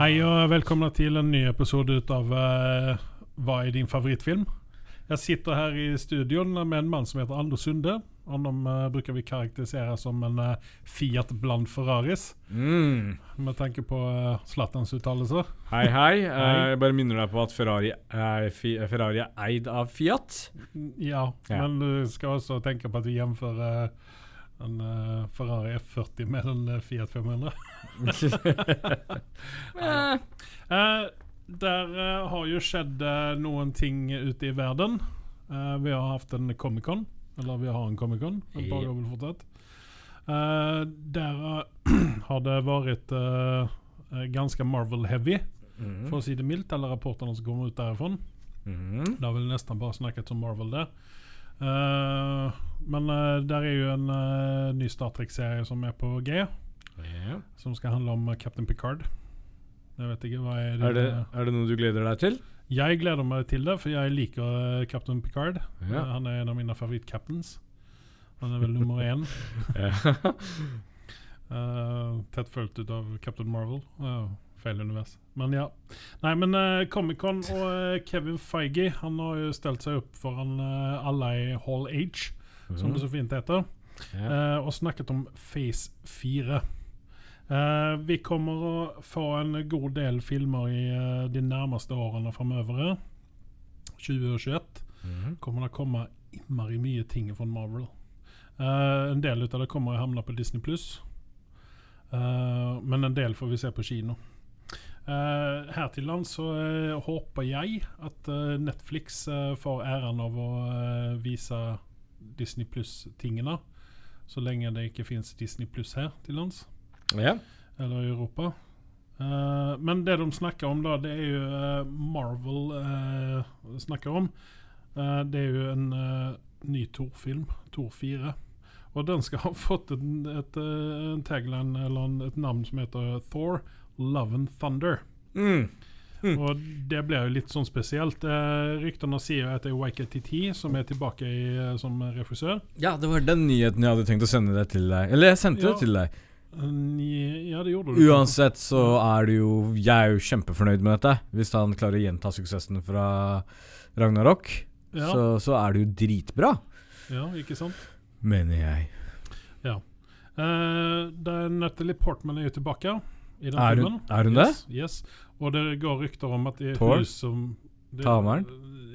Hei og velkommen til en ny episode ut av eh, Hva er din favorittfilm? Jeg sitter her i studioen med en mann som heter Anders Sunde. Honom uh, bruker vi karakterisere som en uh, Fiat bland Ferraris, Mm. med tanke på uh, Zlatans uttalelser. Hei, hei. Eh. Jeg bare minner deg på at Ferrari er, Ferrari er eid av Fiat. Ja, Ja. men du skal også tenke på at vi gjennomfører en uh, Ferrari F40 med en eh, Fiat 500. uh, Eh, der har jo skjedd noen ting ute i verden. Vi har hatt en Comic-Con, eller vi har en Comic-Con. Et par Ja. fortsatt. Der har det vært ganske Marvel-heavy, mm. for å si det mildt, Eller rapportene som kommer ut derifra. Mm. Det har vel nesten bare snakket om Marvel der. Eh, men eh, der er jo en eh, ny Star Trek-serie som er på G, Yeah. som skal handle om Captain Picard. Jeg vet ikke hva er, Er, det, din, eh, er det noe du gleder deg til? Jeg gleder meg til det, for jeg liker Captain Picard. Ja. Han er en av mine favoritt-captains. Han er vel nummer én. Eh, tett fulgt ut av Captain Marvel. Eh, feil univers. Men ja. Nei, men uh, Comic-Con og uh, Kevin Feige Han har jo stelt seg opp foran uh, alle i Hall H, som det så fint heter, eh, og snakket om Phase 4. Eh, vi kommer å få en god del filmer i eh, de nærmeste årene framover. 2021 mm. kommer det komme innmari mye ting fra Marvel. Eh, en del av det kommer å havne på Disney pluss. men en del får vi se på kino. Eh, her til lands så uh, håper jeg at uh, Netflix får æren av å vise Disney pluss-tingene. Så lenge det ikke fins Disney pluss her til lands ja. eller i Europa. Men det de snakker om, da, det er jo Marvel snakker om. Det er jo en ny Thor-film, Thor 4. Og den skal ha fått en, et, en tagline, eller en, et navn som heter Thor Love and Thunder. Mm. Mm. Og det blir jo litt sånn spesielt. Eh, ryktene sier at det er YKTT som er tilbake i, eh, som refusør. ja, det var den nyheten jeg hadde tenkt å sende det til deg. Eller jeg sendte Ja. det til deg. Eh, ja, det gjorde du. Uansett så er det jo Jeg er jo kjempefornøyd med dette. Hvis han klarer å gjenta suksessen fra Ragnarok, Ja, så, så er det jo dritbra. ja, ikke sant? Mener jeg. Eh, det er Natalie Portman er jo tilbake i den Er hun- filmen. er hun yes, Yes. Og det går rykter om at det er Thor? hun som det, Ta hammeren?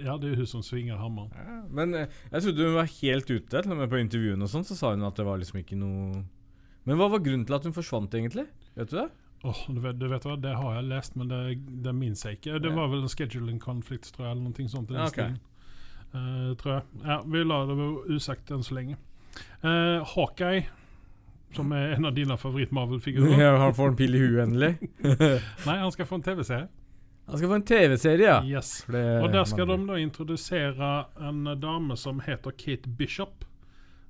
Ja, det er hun som svinger hammeren. Men eh, jeg trodde hun var helt ute. Til og med på intervjuene og sånn, så sa hun at det var liksom ikke noe Men hva var grunnen til at hun forsvant, egentlig? Vet du det? Åh, du, vet, du vet hva, Det har jeg lest, men det, det minnes jeg ikke. Det Ja. var vel en scheduling conflict, tror jeg, eller noe sånt. i den Ja, ok. stilen. Uh, tror jeg. Ja, Vi lar det være usagt enn så lenge. Uh, Hawkeye, som er en av dine favoritt-Marvel-figurer. Ja, han får en pil i huet, endelig. Nei, han skal få en TV-serie. Han skal få en TV-serie, ja. Yes. Og der skal de da introdusere en dame som heter Kate Bishop.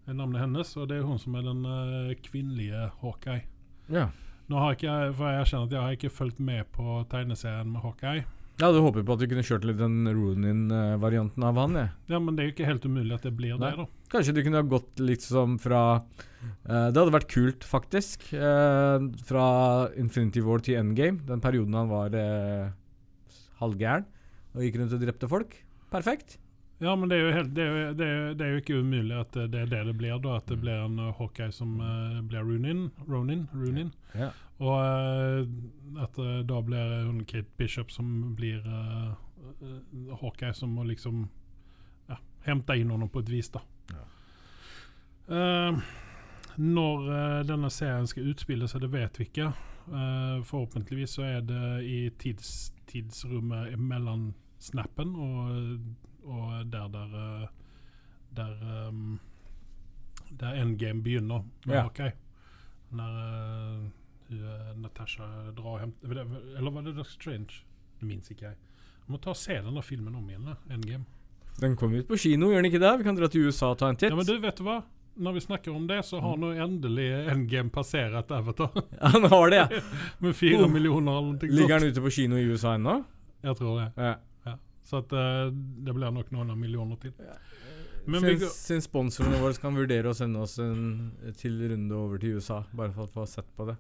Det er navnet hennes, og det er hun som er den uh, kvinnelige Hawkeye. Ja. Nå har ikke jeg, for jeg erkjenner at jeg har ikke fulgt med på tegneserien med Hawkeye. Jeg hadde håpet på at du kunne kjørt litt den Ronin-varianten av han, jeg. Ja, Men det er jo ikke helt umulig at det blir Nei. det, da. Kanskje du kunne ha gått litt som fra uh, Det hadde vært kult, faktisk. Uh, fra Infinity War til Endgame. Den perioden han var uh, halvgæren og gikk rundt og drepte folk. Perfekt. Ja, men det er helt, det er jo, det er, det er jo ikke umulig at det er det det blir, da. At det blir en Hawkeye som blir Ronin. Ronin, Ronin. Ja. Og at da blir hun Kate Bishop som blir Hawkeye som må liksom ja, hente inn henne på et vis, da. Eh, når uh, denne serien skal utspille seg, det vet vi ikke. Uh, forhåpentligvis så er det i tids, tidsrommet mellom snappen og, og der der eh, der, um, der endgame begynner Men, Ja. okay. Når eh, Natasha drar det- Eller var det Doctor Strange? Det minnes ikke jeg. Jeg må ta og se denne filmen om igjen. Endgame. Den kom ut på kino, gjør den ikke det? Vi kan dra til USA og ta en titt. Ja, men du, vet du hva? Når vi snakker om det, så har nå endelig NGM passert Avatar. Han har det, ja. Med fire Oh. millioner eller noe Ligger den han ute på kino i USA ennå? Jeg tror det. Ja. Så at, uh, det blir nok noen millioner til. Men Syns, syns sponsorene våre kan vurdere å sende oss en til runde over til USA, bare for å få sett på det.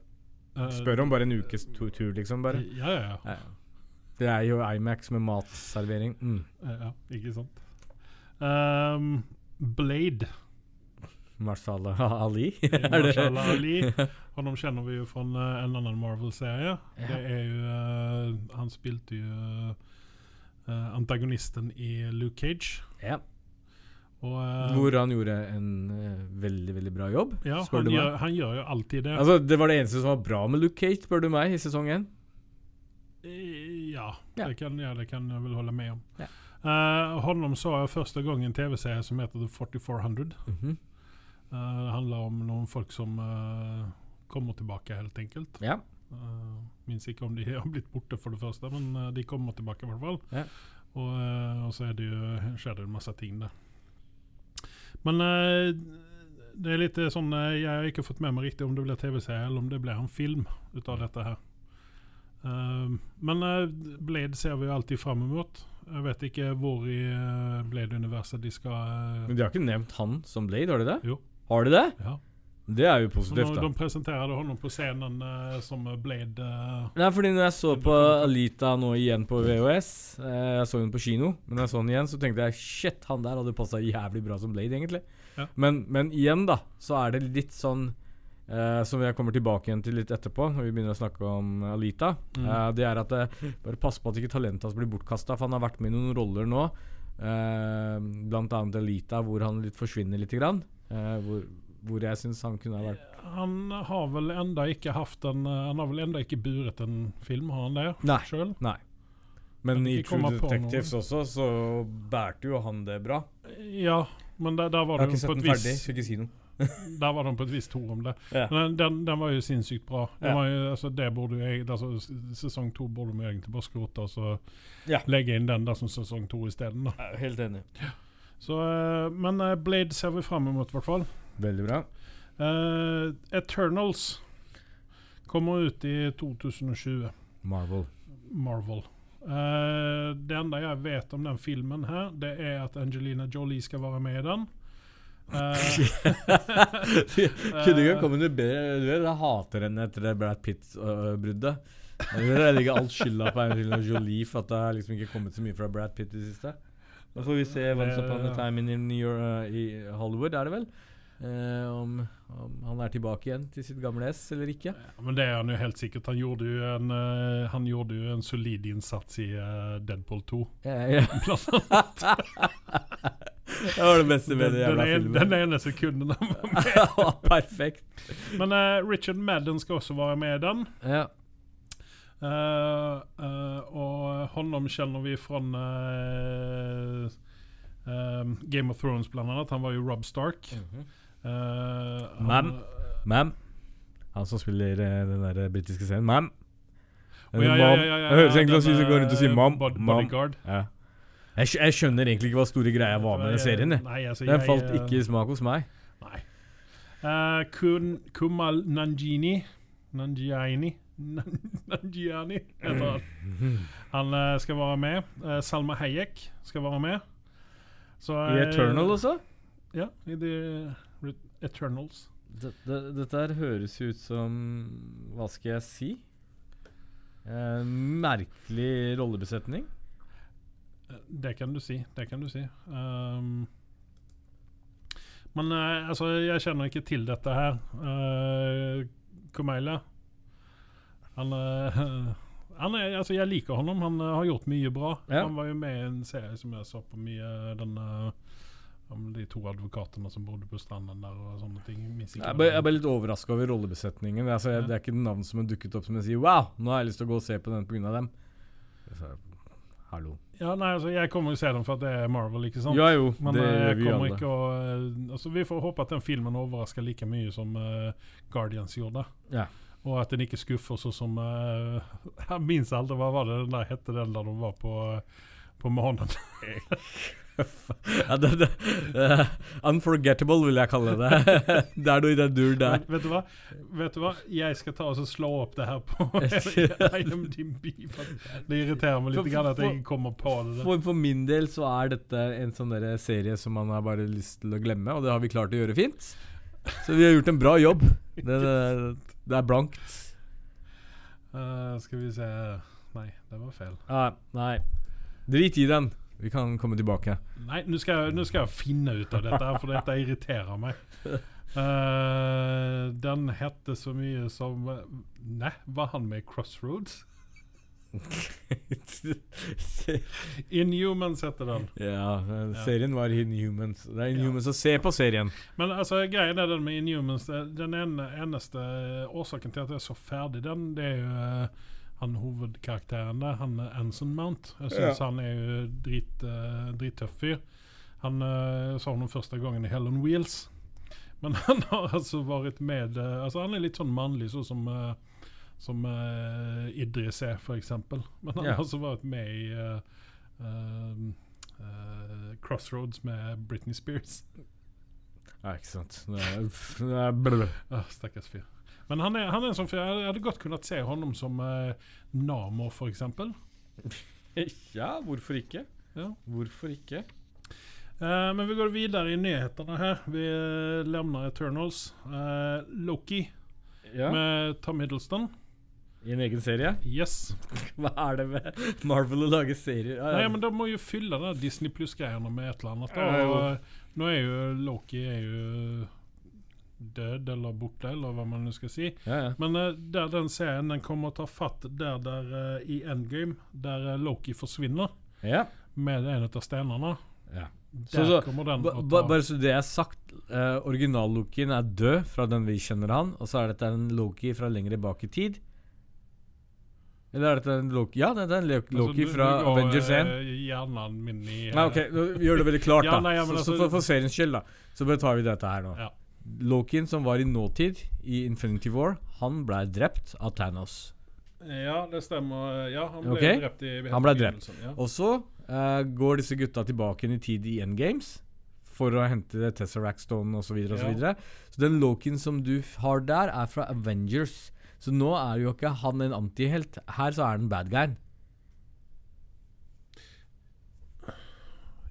Eh, Spør om bare en ukes tur, liksom. bare Ja, ja, ja. ja. Det er jo Imax med matservering. Mm. Ja ikke sant. Ehm, Blade. Marshala Ali. Marshala Marshall Ali. Honom kjenner vi jo fra eh, en annen Marvel-serie. Ja. Det er jo uh, Han spilte jo uh, antagonisten i Luke Cage. Ja. Og, uh, Hvor han gjorde en eh, veldig, veldig bra jobb, ja, spør han, du meg. gjør, han gjør jo alltid det. Altså, Det var det eneste som var bra med Luke Cage, spør du meg, i sesong én. Eh, ja, Ja. Ja, det kan jeg vel holde med om. Ja. Eh, honom så jeg første gang i en TV-serie som heter The 4400. Mm -hmm. uh, det handler om noen folk som uh, kommer tilbake, helt enkelt. Ja. Uh, minns ikke om de har blitt borte, for det første, men de kommer tilbake i hvert fall. Ja. Og, og så det jo, skjer det en masse ting der. Men det er litt sånn Jeg har ikke fått med meg riktig om det blir TV-serie eller om det blir en film ut av dette her. Men Blade ser vi jo alltid fram mot. Jeg vet ikke hvor i eh, Blade-universet de skal eh, Men de har ikke nevnt han som Blade, har de det? Jo. Har de det? ja. Det er jo positivt, da. de presenterte ham på scenen uh, som Blade uh, Nei, fordi når jeg så på Alita nå igjen på VHS uh, Jeg så den på kino, men når jeg så den igjen, så tenkte jeg shit, han der hadde passa jævlig bra som Blade, egentlig. Ja. Men, men igjen, da, så er det litt sånn eh, Som jeg kommer tilbake igjen til litt etterpå, når vi begynner å snakke om Alita. Mm. eh, det er at eh, Bare pass på at ikke talentet hans blir bortkasta, for han har vært med i noen roller nå. Eh, blant annet Alita, hvor han litt forsvinner lite grann. Eh, hvor, hvor jeg syns han kunne ha vært Han har vel enda ikke hatt en eh, Han har vel enda ikke buret en film, har han det? Nei. Selv? Nei. Men men i True på Detectives også, så bærte jo han det bra. Ja, men der, der var Jeg har ikke sett den vis ferdig, skal ikke si noe. Der var de på et vis to om det. Ja. Men den, den var jo sinnssykt bra. Den Ja. var jo, altså, det burde altså, s- Sesong to burde vi egentlig bare skrote og så Ja. legge inn den der som sesong to isteden. da. Er helt enig. Så, eh, Men eh, Blade ser vi fram mot, i hvert fall. Veldig bra. Uh, Eternals kommer ut i 2020. Marvel. Marvel. Uh, det enda jeg vet om den filmen her, det er at Angelina Jolie skal være med i den. Eh, Kunne ikke kommet noe bedre Du Jeg hater henne etter det Brad Pitt-bruddet. Jeg legger all skylda på Angelina Jolie for at det har liksom ikke kommet så mye fra Brad Pitt i det siste. Da får vi se Once Upon a Time in New York, i Hollywood, er det vel? Eh, om, om han er tilbake igjen til sitt gamle S eller ikke. ja, men det er han jo helt sikkert. Han gjorde jo en, uh, han gjorde jo en solid innsats i uh, Deadpool 2. Ja, ja. Blant annet. Det var det beste med Den, den den, jævla en, filmen. den ene sekunden han var med. Ja, Perfekt. Men uh, Richard Madden skal også være med i den. Ja. Uh, uh, og honom kjenner vi fra Game of Thrones, blant annet. Han var jo Rob Stark. Eh, han- Mam. Han som spiller den der britiske scenen. Mam. Ja, ja, ja, ja, ja, Jeg høres egentlig ut som han går rundt og sier mam. Bodyguard. Ja. Jeg, skj- jeg skjønner egentlig ikke hva store greia var med den serien. jeg. Nei, altså, Den jeg, falt eh, ikke i smak hos meg. Nei. Eh, Kun, Kumal Nanjini Nanjiani Nan- Nanjiani heter han. Han eh, skal være med. Eh, Salma Hayek skal være med. Så, I eh, Eternal også? Ja, i The Re- Eternals. Det, det, dette her høres ut som Hva skal jeg si? Eh, merkelig rollebesetning. Det kan du si. Det kan du si. Um, men uh, altså, jeg kjenner ikke til dette her. Uh, Kumaila Han, uh, han er, altså, Jeg liker ham. Han uh, har gjort mye bra. Ja. Han var jo med i en serie som jeg så på mye. Den, om de to advokatene som bodde på stranden der og sånne ting. Jeg bare, jeg ble litt overraska over rollebesetningen. Altså, jeg, Ja. Det er ikke navn som har dukket opp som jeg sier Wow, nå har jeg lyst til å gå og se på den pga. dem. Hallo. Ja, nei, altså, Jeg kommer jo se den for at det er Marvel, ikke sant? Ja jo, Men det eh, gjør jeg vi kommer alle. ikke å eh, altså, Vi får håpe at den filmen overrasker like mye som uh, Guardians gjorde. Ja. Og at den ikke skuffer sånn som uh, Jeg minnes aldri hva var det den der hette den der de var på, på månen. Eh, unforgettable, vil jeg kalle det. det er noe i den duren der. Vet du hva? Vet du hva? Jeg skal ta og slå opp det her på IMDb. Det irriterer meg litt For- at jeg ikke kommer på det. For, for min del så er dette en sånn serie som man har bare lyst til å glemme, og det har vi klart å gjøre fint. Så vi har gjort en bra jobb. Det, det, det er blankt. Uh, skal vi se Nei, det var feil. Ah, nei. Drit i den. Vi kan komme tilbake. Nei, nå skal, skal jeg finne ut av dette, for dette irriterer meg. Uh, den hette så mye som Nei, var han med Crossroads? Inhumans heter den. ja, eh, serien var Inhumans. Det er Ja. Inhumans å se på serien. Men altså, greien er den med Inhumans eh, Den ene, eneste årsaken til at jeg så ferdig den, det er jo han hovedkarakteren der, han er Anson Mount. Jeg syns han er jo drit, uh, drittøff fyr. Han uh, sa honom første gangen i Hell on Wheels. Men han har altså vært med uh, Altså Han er litt sånn mannlig, sånn som uh, Som uh, Idris er, eksempel. Men han Ja. har altså vært med i eh, eh, eh, Crossroads med Britney Spears. Ja, ikke sant. Stakkars fyr. Men han er, han er en sånn fyr Jeg hadde godt kunnet se honom som eh, Namo, for eksempel. Ja, hvorfor ikke? Ja. Hvorfor ikke? Eh, men vi går videre i nyhetene her. Vi eh, lämnar Eternals. Eh, Loki Ja. med Tom Hiddleston. I en egen serie? Yes. Hva er det med Marvel å lage serier? Ja, Nei, men de må jo fylle den Disney Pluss-greiene med et eller annet. Da. Og, nå er jo Loki er jo død eller borte, eller hva man nå skal si. ja, ja. Men uh, der den serien den kommer å ta fatt der, der uh, i Endgame, der uh, Loki forsvinner ja. med en av stenene. Så, så ba, ba, bare så det er sagt, uh, original-Lokien er død fra den vi kjenner han, og så er dette en Loki fra lenger bak i tid? Eller er dette en Loki Ja, det er en Loki Altså, Loki du- fra går, Avengers 1. eh, Hjernen min i Nei, ok, gjør det veldig klart, Ja, da. nei, ja, så, så altså- for, for seriens skyld, da, så bare tar vi dette her nå. Ja. Lokien som var i nåtid i Infinity War, han ble drept av Thanos. Ja, det stemmer. Ja, han ble okay. drept i Han ble drept. Ja. Og så uh, går disse gutta tilbake i tid i Endgames for å hente Tesseract Stone osv. Så, Ja. så den Loken som du har der, er fra Avengers. Så nå er jo ikke han en antihelt. Her så er han bad guyen.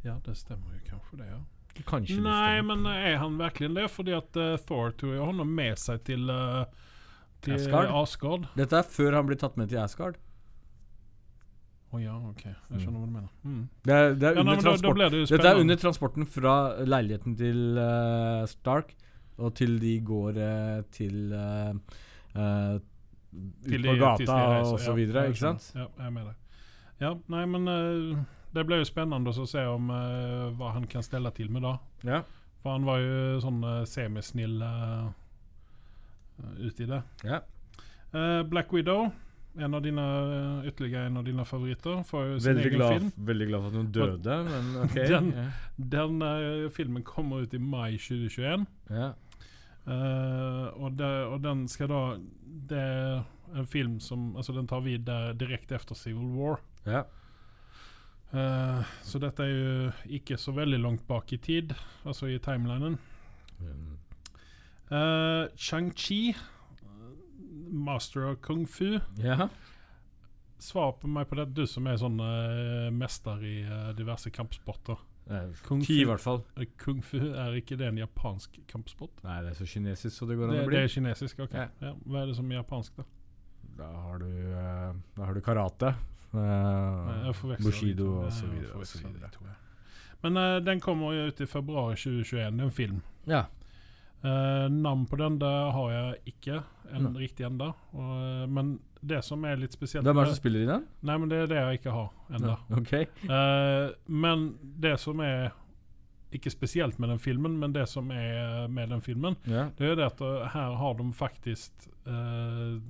ja, det stemmer jo kanskje det, ja. Kanskje Nei, men er han virkelig det? Fordi at uh, Thor tok har noe med seg til, uh, til Asgard? Asgard. Dette er før han blir tatt med til Asgard. Å ja, ok. Jeg skjønner hva du mener. Mm. Det er, det er Ja, nei, under da, da det Dette er under transporten fra leiligheten til uh, Stark og til de går eh, til uh, Ut på gata og så videre, Ja, ikke sant? Ja, jeg er med deg. Ja, nei, men det ble jo spennende å se om uh, hva han kan stelle til med da. Ja. For han var jo sånn uh, semisnill uh, uti i det. ja. Uh, Black Widow, en av dine, uh, ytterligere en av dine favoritter, får jo sin Veldig egen glad, film. veldig glad for at hun døde, men OK. Den- ja. Den uh, filmen kommer ut i mai 2021. Ja. Eh, og, det, og den skal da Det er en film som Altså den tar vid direkte etter Civil War. ja. Eh, så dette er jo ikke så veldig langt bak i tid, altså i timelinen. Mm. Uh, Chang-Chi, eh, master of kung fu. ja. Svar på meg på det, du som er sånn uh, mester i diverse kampsporter. Eh, Kung-Fu i hvert fall. Kung fu, er ikke det en japansk kampsport? Nei, det er så kinesisk så det går an å bli. det er kinesisk, ok. Ja. Ja. Hva er det som er japansk, da? Da har du, da har du karate. Forveksler Bushido ja. Men uh, den kommer jo ut i februar 2021. Er en film. Ja. Uh, navn på den det har jeg ikke en, no. riktig ennå. Men det som er litt spesielt Hvem er det som spiller i den? Nei, men det er det jeg ikke har ennå. No. Okay. Men det som er ikke spesielt med den filmen, men det som er med den filmen, yeah. det er det at her har de faktisk uh,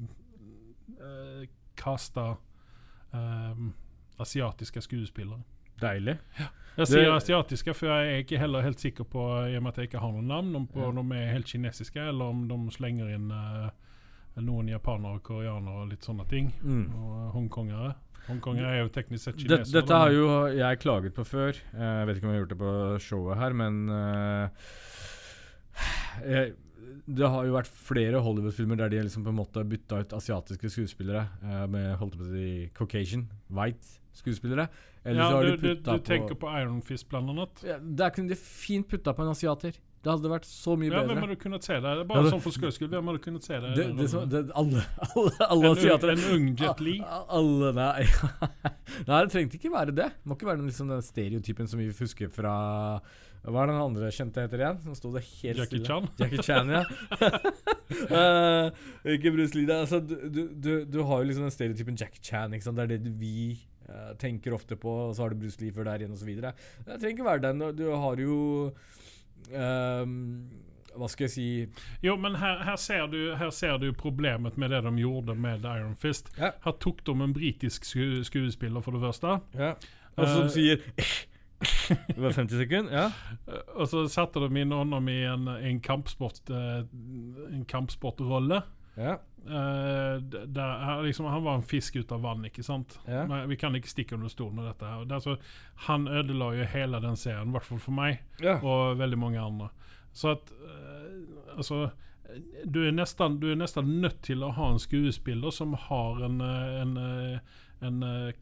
kasta eh, asiatiske skuespillere. Deilig. Jeg sier Det- asiatiske, for jeg er ikke heller helt sikker på i og med at jeg ikke har noen navn, om på Ja. de er helt kinesiske, eller om de slenger inn uh, noen japanere, og koreanere og litt sånne ting. Mm. Og hongkongere. Hongkongere er jo teknisk sett kinesere. dette dette har jo jeg klaget på før. Eh, Jeg vet ikke om jeg har gjort det på showet her, men uh, jeg, Det har jo vært flere Hollywood-filmer der de liksom på en måte bytta ut asiatiske skuespillere eh, med holdt på å si Caucasian, white skuespillere. Eller ja, du, du, du på tenker på Iron Fist, blant annet? ja, Der kunne de fint putta på en asiater. Det hadde vært så mye Ja, hvem bedre. hadde kunnet se det? Det er Ja, Bare det- sånn for skøys skyld, hvem hadde kunnet se det? Det, det, som- det, alle alle, alle en, en ung Jet Li? Alle, nei. nei, det trengte ikke være det. Det må ikke være den, liksom, den stereotypen som vi husker fra Hva er den andre kjente heter igjen? Nå sto det helt Jackie stille. Chan? Jackie Chan, ja. uh, ikke Bruce Lee. Altså, du, du, du, du har jo liksom den stereotypen Jackie Chan. Ikke sant? Det er det vi uh, tenker ofte på, og så har du Bruce Lee før der igjen, osv. Det trenger ikke være den. Du har jo ehm, Hva skal jeg si Jo, men her, her, ser du, her ser du problemet med det de gjorde med Iron Fist. Ja. Her tok de en britisk sku, skuespiller, for det første. Og som uh, sier Det var 50 sekunder? Ja. Eh, Og så satte de inn honom i en, en kampsport eh, En kampsportrolle. ja. Eh, d- der, liksom, han var en fisk ut av vann, ikke sant? Ja. Men vi kan ikke stikke under stolen med dette. her. Det, altså, han ødela jo hele den serien, i hvert fall for meg. ja. og veldig mange andre. Så at uh, Altså du er, nesten, du er nesten nødt til å ha en skuespiller som har en, en, en, eh, en eh,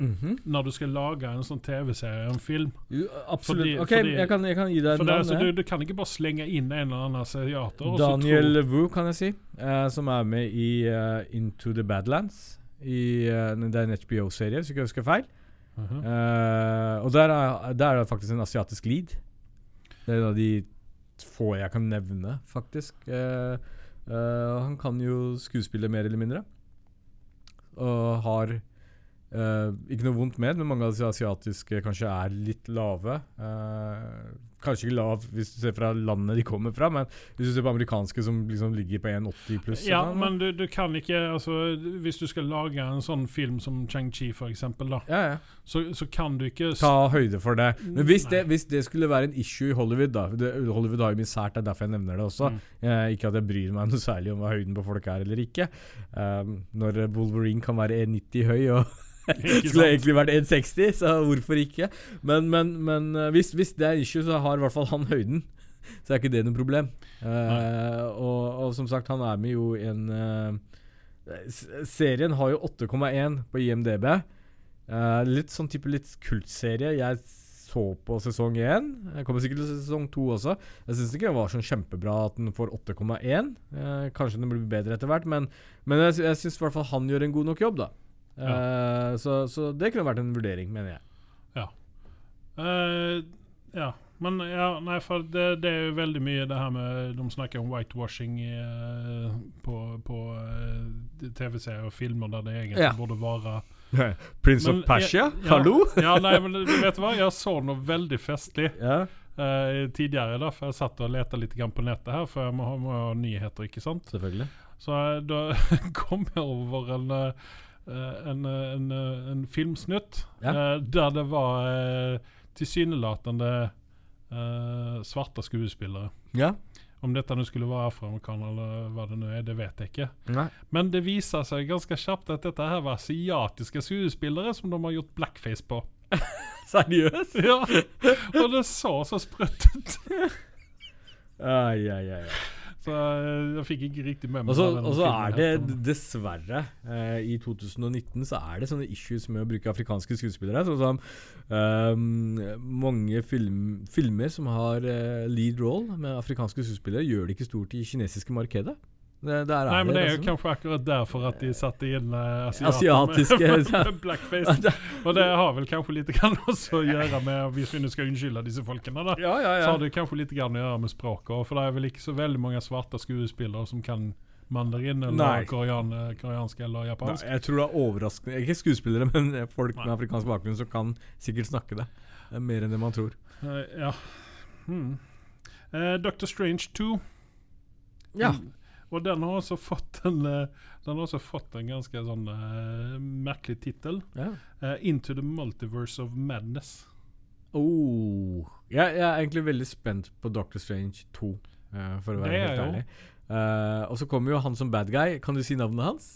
kampsportbakgrunn -hmm. når du skal lage en sånn TV-serie, en film. Jo, absolutt. Fordi- ok, fordi- jeg, kan, jeg kan gi deg et navn. altså, du, du kan ikke bare slenge inn en eller annen asiater. Daniel Wu, kan jeg si. Uh, som er med i uh, Into the Badlands. I, uh, det er en HBO-serie, hvis ikke husker feil. Mhm. Eh, og der er, der er det faktisk en asiatisk lead. Det er en av de få jeg kan nevne, faktisk. Han kan jo skuespille mer eller mindre. Og har eh, ikke noe vondt med, men mange av de asiatiske kanskje er litt lave. Uh, kanskje ikke lav hvis du ser fra landet de kommer fra, men hvis du ser på amerikanske som liksom ligger på 1,80 pluss. Ja, sånn, men du, du kan ikke altså, Hvis du skal lage en sånn film som Chang-Chi, da, ja, ja. så, så kan du ikke Ta høyde for det. Men hvis det, hvis det skulle være en issue i Hollywood da det, Hollywood har jo mye sært, det er derfor jeg nevner det også. Mm. Uh, ikke at jeg bryr meg noe særlig om hva høyden på folk er eller ikke. Når Wolverine kan være 1,90 høy og skulle egentlig vært 1,60, så hvorfor ikke? Men, men, men eh, hvis, hvis det er issue, så har i hvert fall han høyden. Så er ikke det noe problem. Uh, og, og som sagt, han er med jo i en uh, Serien har jo 8,1 på IMDb. Uh, litt sånn type litt kultserie. Jeg så på sesong 1. Jeg kommer sikkert til sesong 2 også. Jeg syns ikke det var sånn kjempebra at den får 8,1. Eh, kanskje den blir bedre etter hvert, men, men jeg, jeg syns i hvert fall han gjør en god nok jobb, da. Eh, så, så det kunne vært en vurdering, mener jeg. Eh, ja. Men ja, nei, for det, det er jo veldig mye det her med De snakker om whitewashing eh, på, på TV-serier og filmer der det egentlig Ja. burde være Prince Men of Persia? ja. Hallo? Ja, nei, men vet du hva? Jeg så noe veldig festlig Ja. Uh, tidligere. da For jeg satt og lette litt på nettet her, for jeg må ha, må ha nyheter, ikke sant? Selvfølgelig. Så da kom jeg over en, eh, en, eh, en, eh, en filmsnutt Ja. eh, der det var tilsynelatende eh, svarte skuespillere. Ja. Om dette nå skulle være afroamerikaner eller hva det nå er, det vet jeg ikke. Nei. Men det viser seg ganske kjapt at dette her var asiatiske skuespillere som de har gjort blackface på. Seriøst? Ja, Og det så så sprøtt ut. Ai, ai, ai. Så jeg fikk ikke riktig med meg og så er det dessverre eh, I 2019 så er det sånne issues med å bruke afrikanske skuespillere. Sånn som um, mange film, filmer som har uh, lead role med afrikanske skuespillere, gjør det ikke stort i kinesiske markedet. Det, der Nei, men det er jo liksom- kanskje akkurat derfor at de satte inn uh, Asiatiske, med, med blackface. Og det har vel kanskje litt grann også å gjøre med Hvis vi nå skal unnskylde disse folkene, da. Ja, ja, Så har det kanskje litt grann å gjøre med språket. For det er vel ikke så veldig mange svarte skuespillere som kan mandarin eller korean, eh, koreansk eller Nei, japansk. jeg tror det er overraskende Ikke skuespillere, men folk Nei. med afrikansk bakgrunn som kan sikkert snakke det. Det er mer enn det man tror. Uh, ja. Hmm. Uh, Dr. Strange 2. Ja. Mm. Og den har også fått en eh, Den har også fått en ganske sånn uh, merkelig tittel. ja. Uh, Into the Multiverse of Madness. Oh. Jeg, jeg er egentlig veldig spent på Doctor Strange 2, uh, for å være Det helt ærlig. Og så kommer jo han som bad guy. Kan du si navnet hans?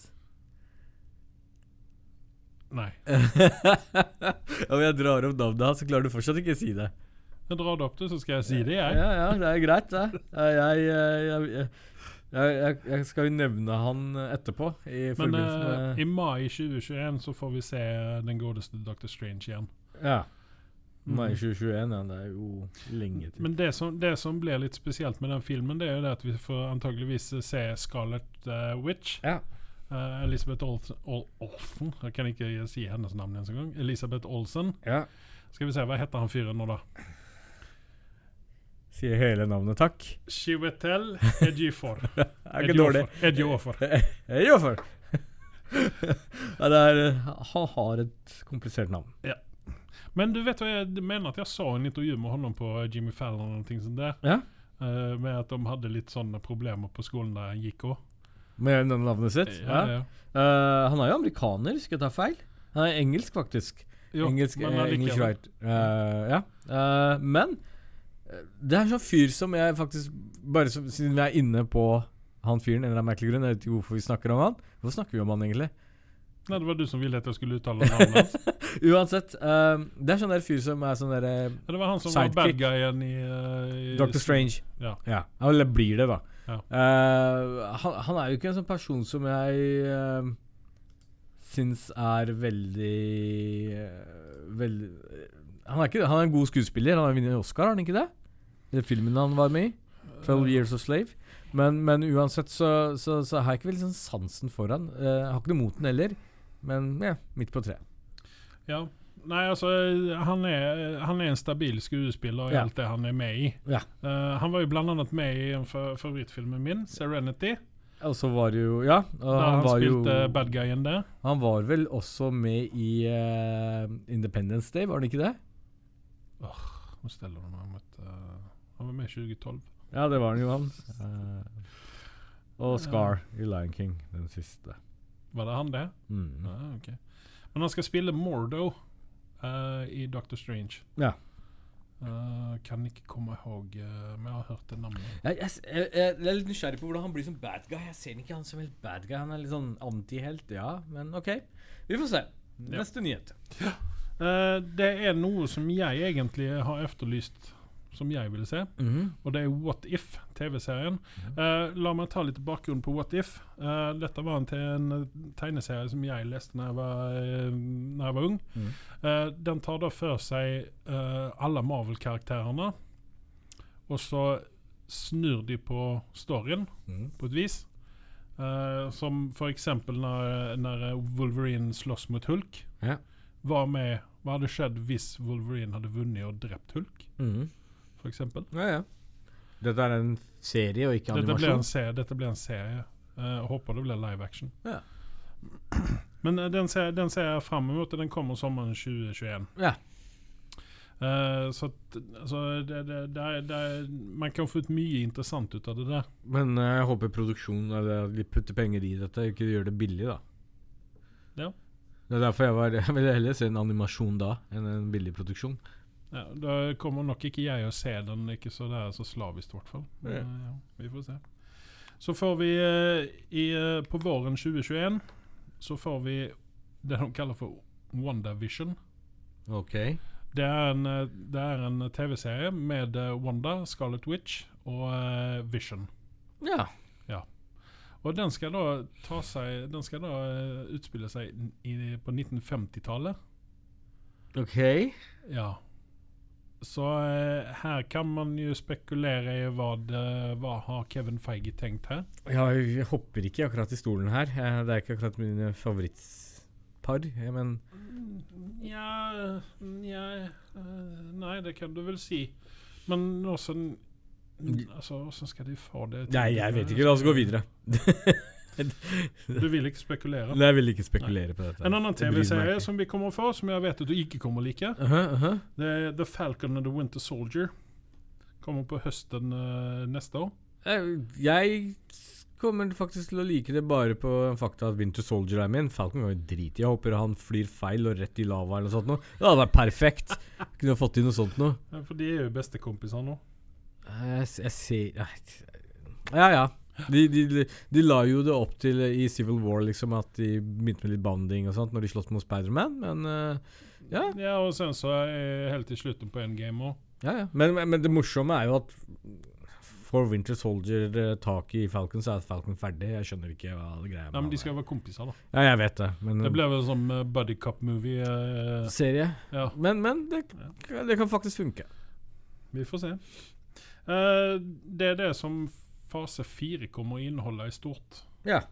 Nei. Om jeg drar opp navnet hans, så klarer du fortsatt ikke å si det. Jeg drar det opp, du, så skal jeg si det, jeg. Ja, ja, det er greit, det. Jeg, jeg, jeg, jeg, jeg, jeg, skal jo nevne han etterpå. I Men eh, i mai 2021 så får vi se den godeste Dr. Strange igjen. Ja. Mai Mm. 2021, ja. Det er jo lenge til. Men det som, det som blir litt spesielt med den filmen, det er jo det at vi får antageligvis se Scarlett uh, Witch. ja. Uh, Elisabeth Olsen, Ol Olsen Jeg kan ikke si hennes navn engang. en gang. Elisabeth Olsen. ja. Skal vi se, hva heter han fyren nå, da? Sier hele navnet, takk. Chiwetel Ejiofor. Er ikke dårlig. Ejiofor. Jeg gjør for ja, det er, Han har et komplisert navn. Ja. Men du vet hva jeg mener at jeg sa i en intervju med honom på Jimmy Fallon og ting sånt der, Ja. uh, med at de hadde litt sånne problemer på skolen der han gikk òg. Med navnet sitt? Ja, ja. Uh, han er jo amerikaner, skal jeg ta feil? Han er engelsk, faktisk. Jo, engelsk, eh. English right. Uh, ja. Eh, men eh, det er en sånn fyr som jeg faktisk Bare som, siden vi er inne på han fyren, en eller annen merkelig grunn, jeg vet ikke hvorfor vi snakker om han. Hvorfor snakker vi om han egentlig? Nei, det var du som ville at jeg skulle uttale navnet hans. Uansett. Um, det er sånn der fyr som er sånn derre sidekick. Det var han som var Sidekick. bad guyen i, uh, i Dr. Strange. Ja. Ja, Eller blir det, da. Ja. Uh, han, han er jo ikke en sånn person som jeg uh, syns er veldig uh, Veldig han er, ikke, han er en god skuespiller. Han har vunnet Oscar, har han ikke det? Eller filmen han var med i. 'Twelve Years of Slave'. Men, men uansett så, så, så har jeg ikke veldig sånn sansen for han. Uh, har ikke noe mot den heller, men ja, midt på treet. Ja. Nei, altså, han er, han er en stabil skuespiller i Ja. alt det han er med i. Ja. Uh, han var jo blant annet med i en favorittfilm favorittfilmen min, 'Serenity'. Og så var det jo Ja, og han, han, var spilte jo bad guyen der. Han var vel også med i uh, Independence Day, var han ikke det? Åh, Nå steller du meg mot eh, Han var med i 2012. Ja, det var han jo, han. Eh, og Scar i Lion King, den siste. Var det han det? Mm. Ja, ok. Men han skal spille Mordo uh, i Doctor Strange. Ja. Uh, kan ikke komme ihåg uh, Men jeg har hørt det navnet. Jeg, jeg, jeg, jeg er litt nysgjerrig på hvordan han blir som bad guy. Jeg ser ikke han som helt bad guy. Han er litt sånn antihelt, ja. Men OK. Vi får se. Ja. Neste nyhet. Uh, det er noe som jeg egentlig har efterlyst, som jeg ville se. Mhm. Og det er What If, TV-serien. Eh, la meg ta litt bakgrunn på What If. Eh, dette var en, en eh, tegneserie som jeg leste da jeg var, når jeg var ung. Mhm. Eh, den tar da for seg eh, alle Marvel-karakterene, og så snur de på storyen Mhm. på et vis. Eh, som for eksempel når, når Wolverine slåss mot Hulk. Ja. Hva, med, hva hadde skjedd hvis Wolverine hadde vunnet og drept Hulk, Mhm. Eksempel? Ja, ja. Dette er en serie og ikke Dette blir en animasjon? serie. Dette blir en serie. Uh, håper det blir live action. Ja. Men uh, den ser, den ser jeg fram mot, og den kommer sommeren 2021. Ja. Uh, så at, altså, det, det, det, er, det er, man kan få ut mye interessant ut av det der. Men eh, jeg håper produksjonen eller at de putter penger i dette, ikke gjør det billig, da. Ja. Det er derfor jeg var Jeg ville heller se en animasjon da enn en billig produksjon. Ja, da kommer nok ikke jeg å se den, ikke så det er så slavisk i hvert fall. Men, Ja. eh, ja, vi får se. Så får vi eh, i, eh, på våren 2021 så får vi det de kaller for WandaVision. Okay. Det er en, en TV-serie med Wanda, Scarlet Witch og Vision. Ja. Og den skal da ta seg Den skal da utspille seg i, på 1950-tallet. Ok. Ja. Så eh, her kan man jo spekulere i hva, det, hva har Kevin Feige tenkt her. Ja, jeg hopper ikke akkurat i stolen her. Eh, Det er ikke akkurat mine favorittpar. eh, Men Nja eh, Nei, det kan du vel si. Men åssen Altså, Hvordan skal de få det til? Nei, jeg vet ikke. La oss gå videre. Du vil ikke spekulere? Nei, Jeg vil ikke spekulere på dette. En annen TV-serie som vi kommer fra, som jeg vet at du ikke kommer like, uh -huh. det er The Falcon and the Winter Soldier. Kommer på høsten uh, neste år. Eh, Jeg kommer faktisk til å like det bare på fakta at Winter Soldier er min. Falcon var jo drit. Jeg håper han flyr feil og rett i lava eller noe sånt. Noe. Det hadde vært perfekt. Kunne fått til noe sånt noe. Ja, For de er jo bestekompiser nå. Eh, Jeg, jeg ser nei, Ja, ja. De, de, de, la jo det opp til eh, i Civil War liksom at de begynte med litt banding og sånt når de sloss mot Spiderman, men uh, ja. Ja, og sen så er helt til slutten på Endgame òg. ja, ja. Men, men, det morsomme er jo at får Winter Soldier taket tak i Falcon, så er Falcon ferdig. Jeg skjønner ikke hva det greia Ja, men de skal jo være kompiser, da. Ja, jeg vet det, men Det ble vel som uh, buddy cup-movie. Uh, Serie. ja, Men, men det, det kan faktisk funke. vi får se. Uh, det er det som fase fire kommer å inneholde i stort. Ja.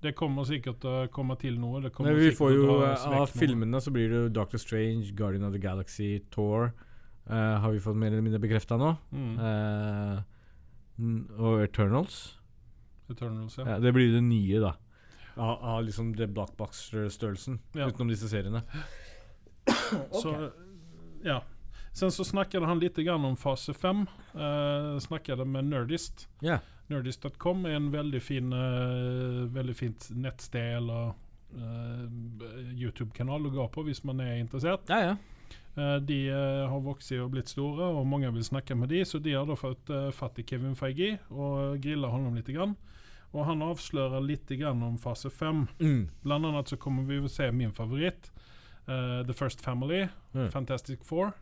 Det kommer sikkert å komme til noe. Det kommer vi får jo eh, Av filmene så blir det jo Doctor Strange, Guardian of the Galaxy, Thor. Uh, har vi fått mer eller mindre bekrefta nå. Mm. Uh, og Eternals. Eternals, ja. Ja, det blir det nye, da. Av, av liksom det blockbuster-størrelsen. Ja. Utenom disse seriene. Så, ja. Sen så snackade han lite grann om fase 5. Uh, snackade med Nerdist. Yeah. Nerdist.com är en väldigt fin, eh, väldigt fint nettsted eller eh, YouTube-kanal å gå på hvis man er interessert. Ja, ja. Eh, de eh, har vokst og blitt store, og mange vil snakke med de, så de har da fått uh, fatt i Kevin Feige og grilla honom litt. Grann. Og han avslører litt grann om fase 5. Mm. Bland annat så kommer vi att se min favorit. eh, The First Family, Mm. Fantastic Four.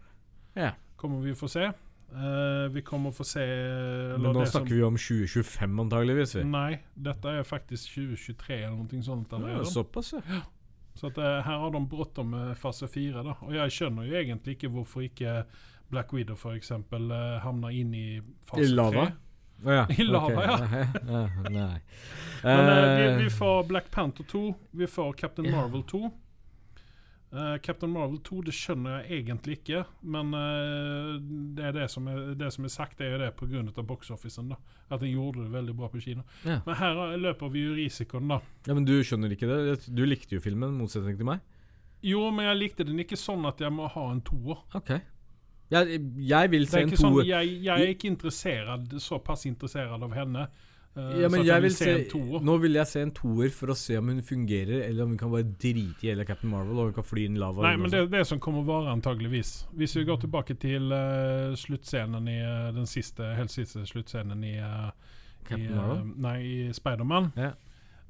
Ja. Kommer vi få se. Uh, vi kommer få se eller Men nå snakker vi om 2025 antageligvis. Vi. Nei, dette er faktisk 2023 eller noe sånt. Ja, såpass, ja. Så at, uh, her har de bråttom med fase 4. Da. Og jeg skjønner jo egentlig ikke hvorfor ikke Black Widow f.eks. Uh, havner inn i fase I lava? 3. Ja. I lava, okay. ja. Men uh, vi, Eh, vi får Black Panther 2. Vi får Captain Marvel 2. Eh, Captain Marvel 2 det skjønner jeg egentlig ikke, men uh, det, er det, som er, det som er sagt, er jo det pga. box-officen. At den gjorde det veldig bra på kino. Ja. Men her løper vi jo risikoen, da. ja, Men du skjønner ikke det? Du likte jo filmen, motsetning til meg. Jo, men jeg likte den ikke sånn at jeg må ha en toer. Ok. Jeg, jeg vil se en toer. sånn, toer. jeg, jeg er ikke interessert, såpass interessert av henne. Eh, Ja, men jeg vil se se, nå vil jeg se en toer for å se om hun fungerer, eller om hun kan bare drite i hele Captain Marvel, og hun kan fly inn lava. Nei, men det er det som kommer å være antageligvis. Hvis vi går tilbake til uh, sluttscenen i uh, den siste, helt siste sluttscenen i, uh, i Marvel? Nei, i Spiderman. Ja.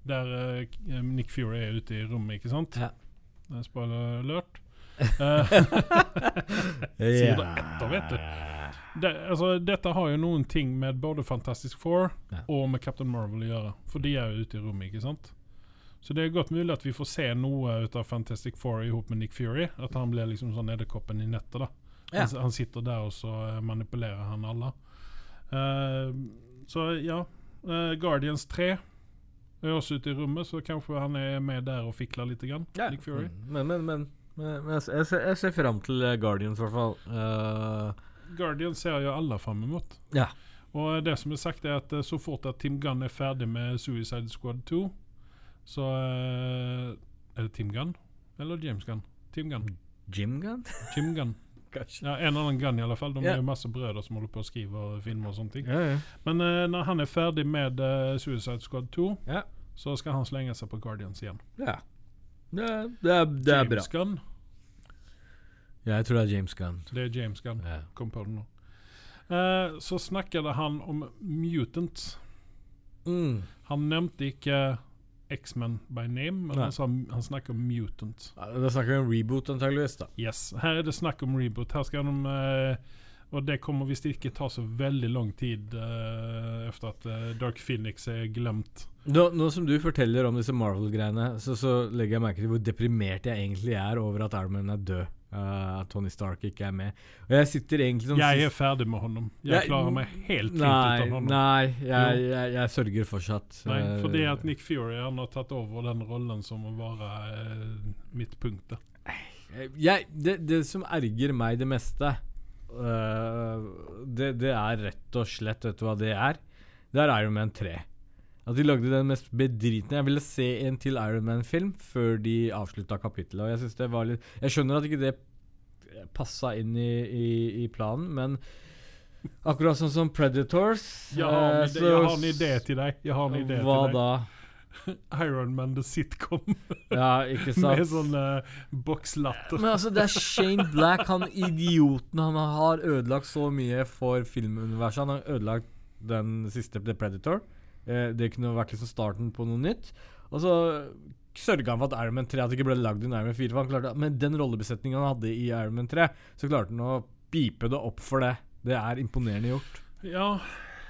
Der uh, Nick Fury er ute i rommet, ikke sant? Ja. Er Spoiler alert. Sier det etter, vet du. Det, altså, dette har jo noen ting med både Fantastic Four Ja. og med Captain Marvel å gjøre. For de er jo ute i rommet, ikke sant? Så det er godt mulig at vi får se noe ut av Fantastic Four sammen med Nick Fury. At han blir liksom sånn edderkoppen i nettet. da Ja. han, han sitter der, og så eh, manipulerer han alle. Uh, så ja. Uh, Guardians 3 er også ute i rommet, så kanskje han er med der og fikler litt. Grann, Ja. Nick Fury. Mm, Men, men, men, men, jeg, ser- jeg, ser, jeg ser fram til Guardians, i hvert fall. Eh, Guardians ser jo alle fram imot. Ja. Og det som er sagt, er at eh, så fort at Tim Gunn er ferdig med Suicide Squad 2, så eh, Er det Tim Gunn? Eller James Gunn? Tim Gunn. Jim Gunn? Jim Gunn. Ja, en annen Gunn i alle fall. De yeah. er jo masse brødre som holder på å skrive filmer og sånne ting. Yeah, yeah. Men uh, når han er ferdig med uh, Suicide Squad 2, Ja. så skal han slenge seg på Guardians igjen. ja. Det, det, det er bra. James Gunn. Jeg tror det er James Gunn. Det er James Gunn. Ja. Kom på det nå. Eh, så snakket han om mutants. Mm. Han nevnte ikke X-Men by name, men han, sa, han snakket om mutants. Ja, Da snakker vi om reboot, antageligvis. da Yes, Her er det snakk om reboot. Her skal de eh, Og det kommer visst ikke ta så veldig lang tid uh, efter at uh, Dark Phoenix er glemt. nå, nå som du forteller om disse Marvel-greiene, så, så legger jeg merke til hvor deprimert jeg egentlig er over at Iron Man er død. Eh, at Tony Stark ikke er med. Og jeg sitter egentlig sånn Jeg er ferdig med honom. Jeg Jeg- klarer meg helt fint Nei, uten honom. nei jeg, jeg, jeg sørger fortsatt. Nei, eh, fordi at Nick Fury han har tatt over den rollen som å være uh, midtpunktet. det, det som erger meg det meste, uh, det, det er rett og slett Vet du hva det er? Det er Iron Man 3. At de lagde den mest bedritne Jeg ville se en til Iron Man-film før de avslutta kapittelet. Og jeg synes det var litt Jeg skjønner at ikke det passa inn i, i, i planen, men akkurat sånn som Predators Jeg har, eh, så- jeg har en idé til deg. Jeg har en idé Hva til deg. da? Iron Man the sitcom Ja, ikke sant? med sånn uh, bokslatter. Men altså, det er Shane Black, han idioten. Han har ødelagt så mye for filmuniverset. Han har ødelagt den siste The Predator. Eh, det kunne vært liksom starten på noe nytt. Og så sørga han for at Iron Man 3 at det ikke ble lagd en Iron Man 4. For han klarte, med den rollebesetningen han hadde i Iron Man 3, så klarte han å pipe det opp for det. Det er imponerende gjort. Ja,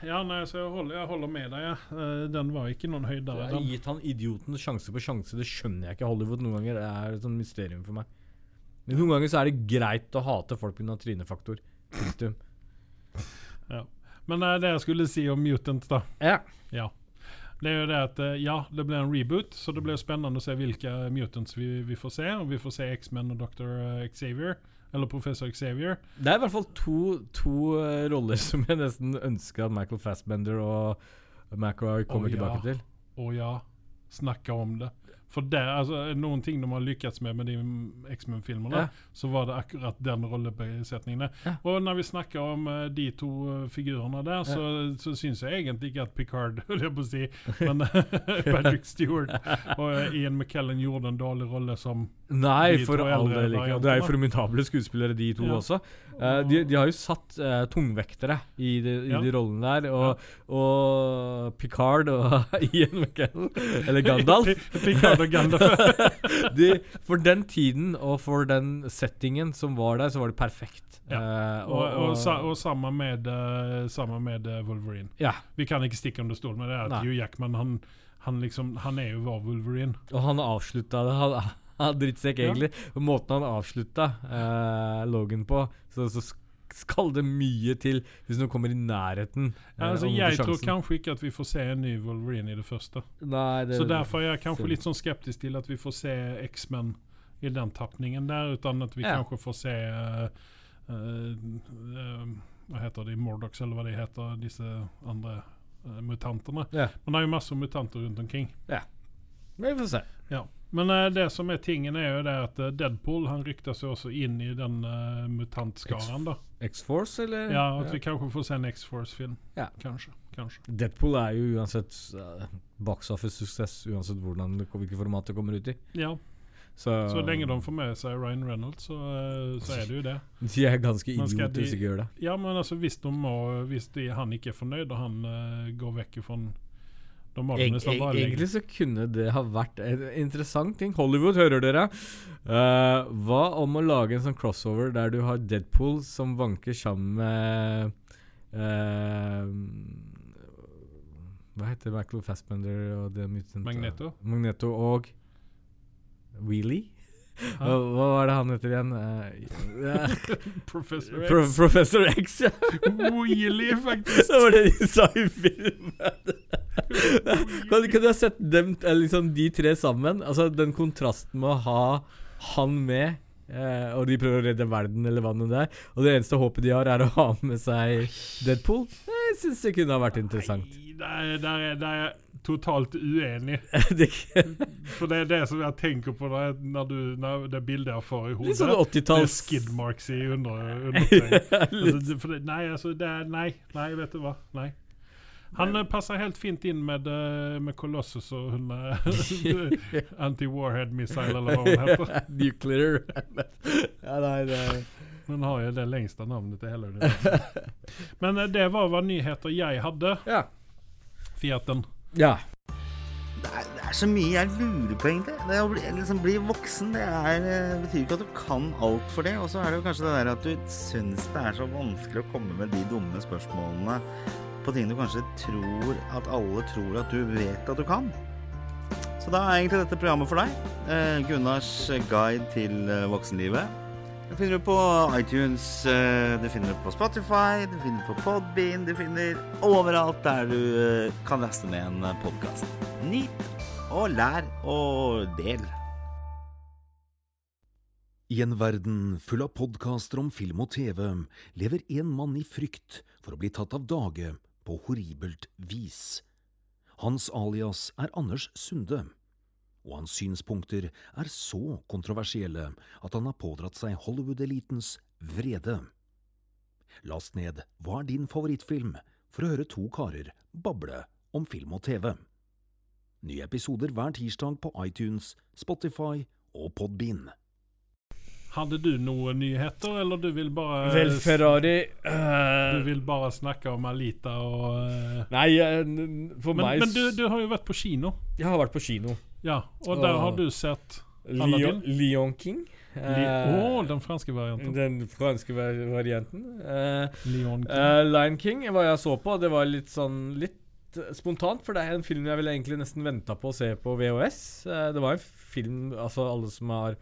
ja, nei, så jeg holder, jeg holder med deg. Ja. Eh, Den var ikke noen Jeg høydere. har gitt han idioten sjanse på sjanse. Det skjønner jeg ikke. Hollywood noen ganger er et sånt mysterium for meg. Men noen ganger så er det greit å hate folk pga. trynefaktor. Punktum. Men eh, det jeg skulle si om Mutants, da. Ja. Ja. Det er jo det at eh, ja, det blir en reboot, så det blir spennende å se hvilke mutants vi, vi får se. Om vi får se X-Men og Dr. Xavier, eller Professor Xavier. Det er i hvert fall to, to eh, roller som jeg nesten ønsker at Michael Fassbender og McRoy kommer oh, ja. tilbake til. Og ja, snacka om det. For det, altså, noen ting de har lykkes med med de X-Men-filmene, Ja. så var det akkurat den rollebesetningen. Ja. Og når vi snakker om eh, de to eh, figurene der, så, så syns jeg egentlig ikke at Picard, holdt jeg på å si, men Patrick Stewart og eh, Ian McKellen gjorde en dårlig rolle som Nei, De for to all del ikke. Det er jo formidable skuespillere, de to Ja. også. Eh, de, de har jo satt uh, tungvektere i, de, i Ja. de rollene der. Og, og Picard og Ian McKellen, eller Gandalf Picard og Gandalf. de, For den tiden og for den settingen som var der, så var det perfekt. Ja. Uh, og, og, sa, og samme med, sammen med Wolverine. ja. Vi kan ikke stikke under stol med det at. Hugh Jackman han, han, liksom, han er jo vår Wolverine. Og han avslutta det. Han drittsekk, egentlig. Ja. måten han avslutta uh, Logan på, så, så skal det mye til hvis noen kommer i nærheten. eh, altså, jeg tror kanskje ikke at vi får se en ny Wolverine i det første. Nei, det, Så derfor er jeg kanskje litt sånn skeptisk til at vi får se X-Men i den tappningen der, uten at vi Ja. kanskje får se uh, uh, uh, Hva heter de? Mordox, eller hva de heter, disse andre eh, mutantene. Ja. Men det er jo masse mutanter rundt omkring. Ja. vi får se. Ja. Men uh, det som er tingen, er jo det at eh, Deadpool han ryktes jo også inn i den uh, mutantskaren. da X-Force, eller? Ja, At vi kanskje får se en X-Force-film. Ja. Kanskje. kanskje. Deadpool er jo uansett uh, box office-suksess, uansett hvordan, hvilket format det kommer ut i. Ja, Så, Så lenge de får med seg Ryan Reynolds, så, så er det jo det. De er ganske idioter hvis de ikke gjør det. Ja, men altså hvis, de må, hvis de, han ikke er fornøyd, og han går vekk fra E legge egentlig så kunne det ha vært en interessant ting. Hollywood, hører dere? Uh, hva om å lage en sånn crossover der du har Deadpool som vanker sammen med uh, Hva heter Michael Fassbender og The Mutant Magneto? Magneto og Wheelie? Hva, hva var det han heter igjen? Eh, Professor Pro X. Professor X, ja. Wheelie, faktisk! Det var det de sa i filmen. Kan, kan du ha sett dem, eh, liksom, de tre sammen? Altså Den kontrasten med å ha han med, eh, og de prøver å redde verden, eller hva det er, og det eneste håpet de har, er å ha med seg Deadpool. Jeg syns det kunne ha vært interessant. Nei, der, er- der, er, der er jeg totalt uenig. For det er det som jeg tenker på når, jeg, når, du, når det bildet jeg får i hodet. litt sånn er 80-talls Skidmarks i under, undertøy. altså, for det, nei, altså, er, nei, nei, vet du hva. Nei. Han men. passer helt fint inn med, eh, med Colossus og hun eh, Anti-Warhead Missile, eller hva hun heter. Nuclear. ja, nei, det Hun har jo det lengste navnet til hele universet. Men eh, det var hva nyheter jeg hadde. Ja. Fiaten. ja. Det er, det er så mye jeg lurer på, egentlig. Det å bli, liksom, bli voksen det er, det betyr ikke at du kan alt for det. Og så er det jo kanskje det der at du syns det er så vanskelig å komme med de dumme spørsmålene på ting du kanskje tror at alle tror at du vet at du kan. Så da er egentlig dette programmet for deg. Eh, Gunnars guide til eh, voksenlivet. Det finner du på iTunes, eh, du finner det på Spotify, du finner det på Podbean, du finner overalt der du kan laste ned en podkast. Nyt og lær og del. I en verden full av podkaster om film og TV lever en mann i frykt for å bli tatt av dage på horribelt vis. Hans alias er Anders Sunde, og hans synspunkter er så kontroversielle at han har pådratt seg Hollywood-elitens vrede. Last ned Hva er din favorittfilm? for å høre to karer bable om film og TV. Nye episoder hver tirsdag på iTunes, Spotify og Podbean. Hadde du noen nyheter, eller du vil bare Vel, Ferrari Du eh, vil bare snakke om Alita og uh, Nei, eh, for Men, meg men du, du har jo vært på kino. Jeg har vært på kino. Ja, og der uh, har du sett Lion, Leon King. Å, den franske varianten. den franske var varianten. Lion King. Lion King hva jeg så på, det var litt sånn litt spontant, for det er en film jeg ville egentlig nesten venta på å se på VHS. Det var en film Altså, alle som har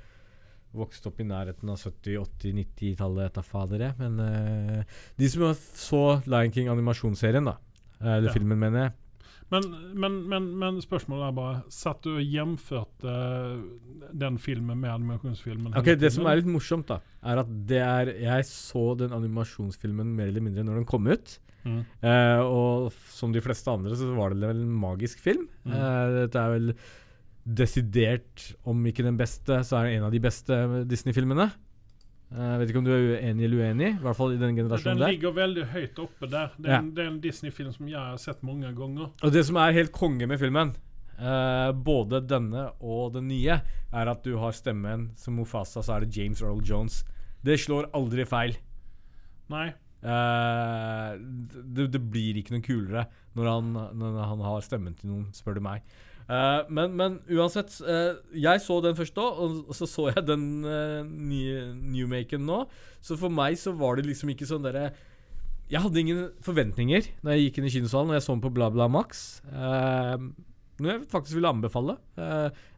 vokst opp i nærheten av 70-, 80-, 90-tallet, etter fader jeg. Men uh, de som så Lion King animasjonsserien, da. eh, Eller Ja. filmen, mener jeg. Men, men, men, men spørsmålet er bare Satt du og gjenførte den filmen med animasjonsfilmen? Ok, Det som er litt morsomt, da, er at det er Jeg så den animasjonsfilmen mer eller mindre når den kom ut. mm. Uh, og som de fleste andre så var det vel en magisk film. Mm. Eh, dette er vel desidert, om ikke den beste, så er det en av de beste Disney-filmene. Eh, Jeg vet ikke om du er uenig eller uenig, i hvert fall i den Den generasjonen der. ligger veldig høyt oppe der. Det er, Ja. en, en Disney-film som jeg har sett mange ganger. Og det som er helt konge med filmen, uh, både denne og den nye, er at du har stemmen som Mufasa, så er det James Earl Jones. Det slår aldri feil. Nei. Uh, det, det blir ikke noe kulere når han, når han har stemmen til noen, spør du meg. Eh, men, men uansett, uh, jeg så den først da, og så så jeg den uh, nye newmaken nå. Så for meg så var det liksom ikke sånn derre Jeg hadde ingen forventninger når jeg gikk inn i kinosalen og jeg så den på BlaBla Bla Max. Noe jeg faktisk ville anbefale.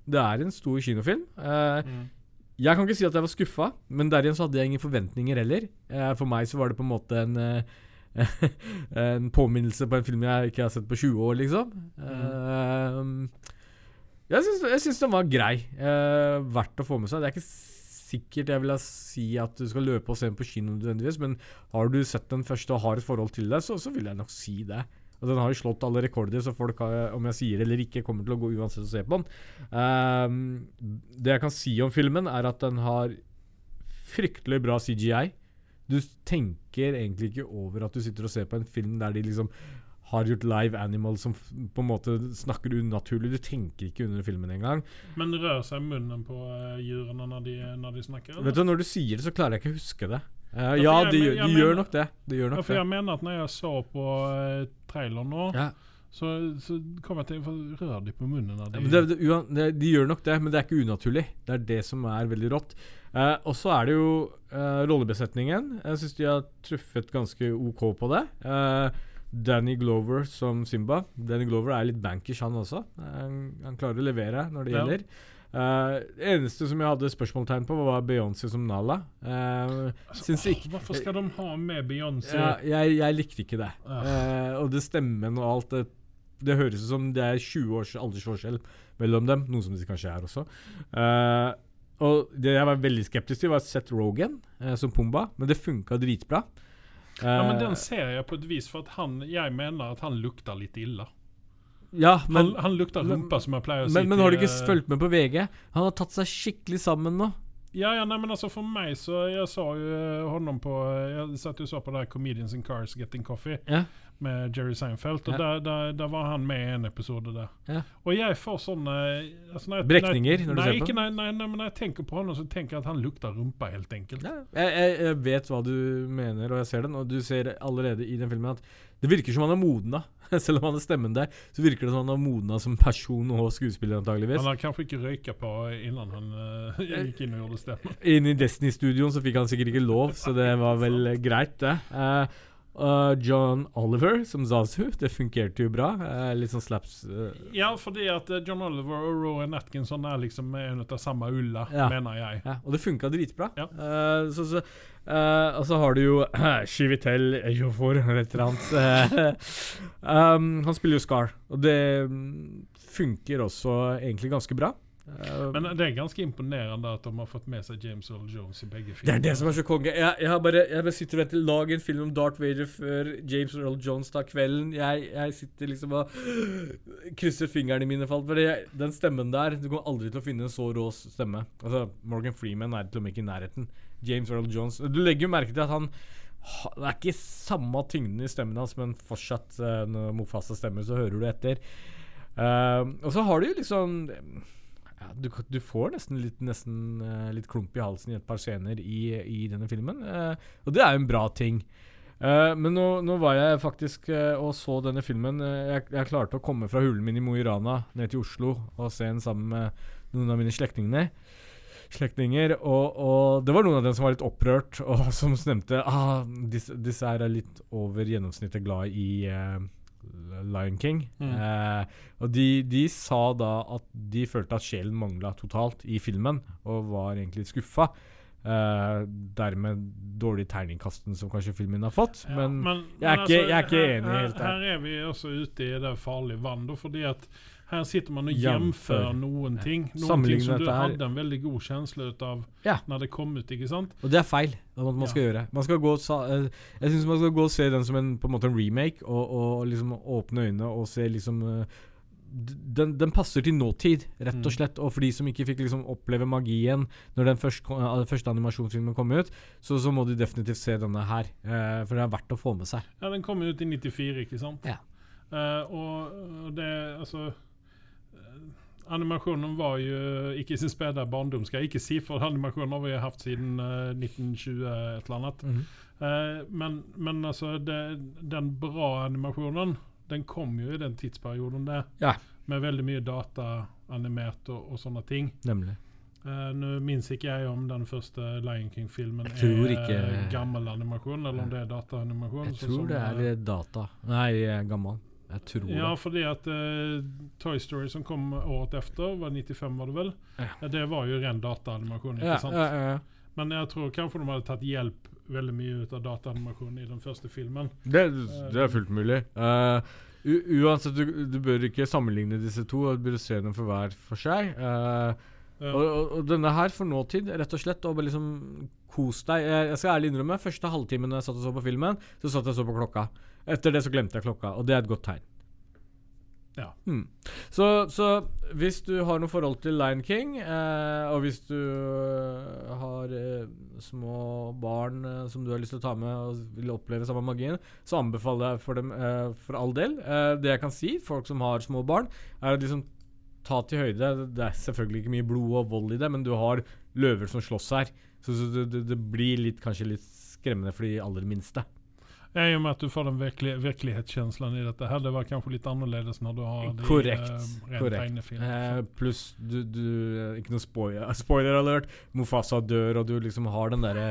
Det er en stor kinofilm. Mm. jeg kan ikke si at jeg var skuffa, men der igjen så hadde jeg ingen forventninger heller. For meg så var det på en måte en En påminnelse på en film jeg ikke har sett på 20 år, liksom. Eh, jeg syns, jeg syns den var grei. Eh, verdt å få med seg. Det er ikke sikkert jeg vil si at du skal løpe og se den på kino nødvendigvis, men har du sett den første og har et forhold til det, så, så vil jeg nok si det. Og Den har jo slått alle rekorder, så folk har, om jeg sier det eller ikke, kommer til å gå uansett og se på den. Um, det jeg kan si om filmen, er at den har fryktelig bra CGI. Du tenker egentlig ikke over at du sitter og ser på en film der de liksom har gjort live animals som på en måte snakker unaturlig. Du tenker ikke under filmen engang. Men rør seg munnen på uh, dyrene når de, når de snakker? Vet du, Når du sier det, så klarer jeg ikke å huske det. Uh, ja, jeg de, jeg de mener- gjør nok det. De gjør Ja, nok for det. jeg mener at når jeg så på uh, traileren nå, Ja. så, så kom jeg til for Rør de på munnen Ja, de men det, det, de gjør nok det, men det er ikke unaturlig. Det er det som er veldig rått. Eh, og så er det jo eh, rollebesetningen. Jeg syns de har truffet ganske OK på det. Eh, Danny Glover som Simba. Danny Glover er litt bankers, han også. Han, han klarer å levere når det Ja. gjelder. Det eneste som jeg hadde spørsmåltegn på, var Beyoncé som Nala. Uh, Åh, ikke Hvorfor skal de ha med Beyoncé? ja, jeg, jeg likte ikke det. Og det stemmen og alt det Det høres ut som det er 20 års aldersforskjell mellom dem, noe som det kanskje er også. Eh, og det jeg var veldig skeptisk til, var Seth Rogan eh, som Pumba, men det funka dritbra. Ja, men Eh, den ser jeg på et vis, for at han, jeg mener at han lukter litt ille. ja, men, han, han lukter rumpa, som jeg pleier å si. men, men har du ikke eh, fulgt med på VG? Han har tatt seg skikkelig sammen nå. Ja, ja, nej, men alltså för mig så, jag sa ju eh, honom på, Jeg jag satt ju och så på det här Comedians in Cars Getting Coffee Ja. med Jerry Seinfeld och Ja. där, där, där var han med i en episod där. Ja. Och jag får sådana... Alltså när, jag- Bräckningar när du ser nej, på inte när, när, när, när jag tänker på honom så tänker jag att han luktar rumpa helt enkelt. Ja, jeg, jeg, jeg vet hva du mener, og jeg ser den. Og du ser allerede i den filmen at det virker som han er modna. Selv om han har stemmen der, så virker det som han har modna som person og skuespiller, antageligvis. Han har kanskje ikke røyka på innan han uh, gikk inn og gjorde stemmen. Inne i Destiny-studioen så fikk han sikkert ikke lov, så det var vel greit, det. Eh, eh, John Oliver som Zazu, det fungerte jo bra. Uh, litt sånn slaps uh. Ja, fordi at John Oliver og Rowan Atkinson er liksom en av samme ulla, Ja. mener jeg. Ja, og det funka dritbra. Ja. Så, så, og så har du jo Chivitel Ejofor, eller et eller annet. Um, han spiller jo Scar, og det mm, funker også egentlig ganske bra. Eh, Men det er ganske imponerende at de har fått med seg James Earl Jones i begge filmene. det er det som er så konge. Jeg, jeg, har bare, jeg bare sitter og venter. Lag en film om Darth Vader før James Earl Jones tar kvelden. Jeg, jeg sitter liksom og krysser fingrene mine for alt. For den stemmen der Du kommer aldri til å finne en så rå stemme. Altså, Morgan Freeman er til og med ikke i nærheten. James Earl Jones Du legger jo merke til at han Det er ikke samme tyngden i stemmen hans, men fortsatt eh, når Mofasa stemmer, så hører du etter. Uh, og så har du jo liksom ja, du, du får nesten litt, nesten, uh, litt klump i halsen i et par scener i, i denne filmen. uh, og det er jo en bra ting. Uh, men nå, nå var jeg faktisk og så denne filmen. Jeg, jeg klarte å komme fra hulen min i Mo i Rana ned til Oslo og se den sammen med noen av mine slektninger. slektninger. Og, og det var noen av dem som var litt opprørt, og som stemte ah, disse, disse er litt over gjennomsnittet glad i Lion King. Mm. Eh, og de, de sa da at de følte at sjelen mangla totalt i filmen, og var egentlig skuffa. Eh, dermed dårlig terningkasten som kanskje filmen har fått. Ja, men, men- jeg er men ikke- jeg er ikke enig her, helt der. Her er vi også ute i det farlige vannet, fordi at her sitter man og Jamfør. jamfører noen ting. Noen ting som du hadde en veldig god kjensle ut av Ja. når det kom ut, ikke sant? Og det er feil. Det er noe man Ja. skal gjøre. Man skal gå eh, jeg syns man skal gå og se den som en, på en måte en remake, og, og liksom åpne øynene og se liksom eh, den, den passer til nåtid, rett og Mm. slett. Og for de som ikke fikk liksom oppleve magien når den første, eh, første animasjonsfilmen kom ut, så, så må de definitivt se denne her. eh, for det er verdt å få med seg. Ja, Den kom ut i 94, ikke sant? Ja. Eh, og det Altså Animasjonen var jo ikke i sin spede barndom, skal jeg ikke si, for animasjonen har vi hatt siden uh, 1920 et eller annet. Eh, men, men altså, det, den bra animasjonen, den kom jo i den tidsperioden der. Ja. Med veldig mye data animert og, og sånne ting. Nemlig. Uh, Nå minnes ikke jeg om den første Lion King-filmen er ikke- gammel animasjon, eller om det er dataanimasjon. Jeg sånn tror det eh, er data. Nei, eh, gammel. Jeg tror Ja, det. fordi at uh, Toy Story som kom året efter, var 95 var det vel? Ja. Det var jo ren dataanimasjon, ikke Ja, sant? ja. Men jeg tror kanskje de hadde tatt hjelp veldig mye ut av dataanimasjon i den første filmen. Det, det er fullt mulig. Uh, u uansett, du, du bør ikke sammenligne disse to. Du bør se dem for hver for seg. Uh, Ja. og, og, og denne her for nåtid, rett og slett. Og bare liksom kos deg. Jeg, jeg skal ærlig innrømme, første halvtimen jeg satt og så på filmen, så satt jeg og så på klokka. Etter det så glemte jeg klokka, og det er et godt tegn. Ja. Hmm. Så, så hvis du har noe forhold til Lion King, eh, og hvis du eh, har eh, små barn eh, som du har lyst til å ta med og vil oppleve samme magien, så anbefaler jeg for dem eh, for all del. Eh, det jeg kan si, folk som har små barn, er å liksom ta til høyde. Det er selvfølgelig ikke mye blod og vold i det, men du har løver som slåss her. Så, så det, det, det blir litt, kanskje litt skremmende for de aller minste. Ja, I og med at du får den virkelig, virkelighetskänslan i dette her. Det var kanskje litt annerledes når du har det Korrekt, i uh, ren korrekt. tegnefilm. Eh, Pluss du, du eh, Ikke noe spoiler, spoiler alert. Mufasa dør, og du liksom har den derre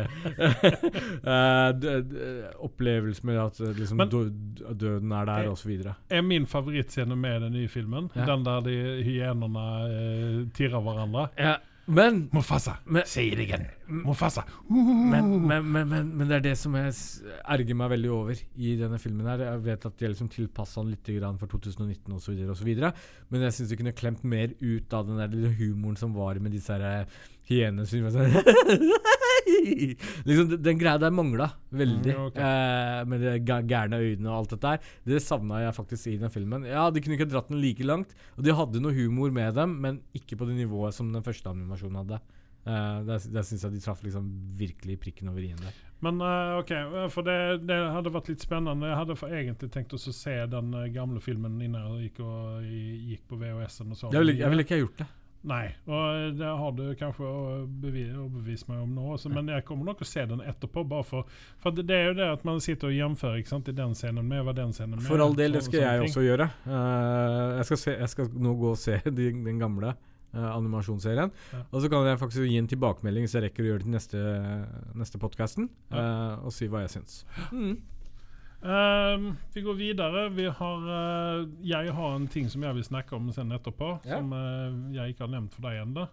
eh, Opplevelsen med at eh, liksom Men- dø- døden er der, osv. er min favorittscene med den nye filmen. Ja. Den der de hyenene uh, tirrer hverandre. Ja, men Mufasa! Men- say it igjen! Mufasa! men, men, men, men, det er det som jeg erger meg veldig over i denne filmen. her Jeg vet at de har liksom tilpassa den litt grann for 2019 osv., men jeg syns de kunne klemt mer ut av den der lille humoren som var med disse her, eh, hyenene sånn liksom, den- Den greia der mangla veldig. Mm, okay. eh, med de gærne øynene og alt dette der. Det savna jeg faktisk i den filmen. Ja, De kunne ikke dratt den like langt, og de hadde noe humor med dem, men ikke på det nivået som den første animasjonen hadde. Uh, der der syns jeg de traff liksom virkelig prikken over i-en der. Men uh, OK, for det, det hadde vært litt spennende. Jeg hadde for egentlig tenkt å se den eh, gamle filmen innan jeg gikk, og, gikk på VHS-en og så. Jeg ville vil ikke ha gjort det. Nei, og det har du kanskje å bevi- overbevist meg om nå, også, men jeg kommer nok å se den etterpå. Bare for, for det, det er jo det at man sitter og jamfører ikke sant, i den scenen med hva den scenen med. For all del, det skal jeg ting. også gjøre. Uh, jeg, skal se, jeg skal nå gå og se de, den gamle eh, animasjonsserien. Ja. Og så kan jeg faktisk gi en tilbakemelding hvis jeg rekker å gjøre det til neste, neste podkasten, og si hva jeg syns. Mm. Uh, vi går videre. Vi har, eh, jeg har en ting som jeg vil snakke om sen etterpå, Ja. som jeg ikke har nevnt for deg ennå.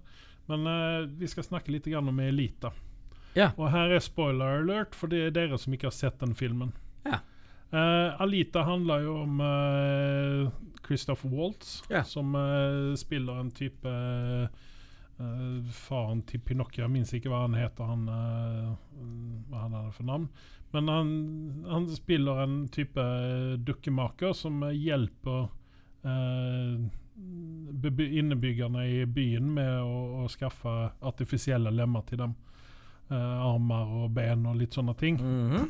Men vi skal snakke litt grann om Elita. Ja. Og her er spoiler alert, for det er dere som ikke har sett den filmen. Eh, Alita handler jo om uh, Christopher Waltz, Ja. som uh, spiller en type eh, Faren til Pinocchio, jeg minnes ikke hva han heter, han, eh, hva han hadde for navn. Men han, han spiller en type eh, dukkemaker som eh, hjelper eh, innebyggerne i byen med å, å skaffe artifisielle lemmer til dem. Eh, armer og ben og litt sånne ting. Mhm.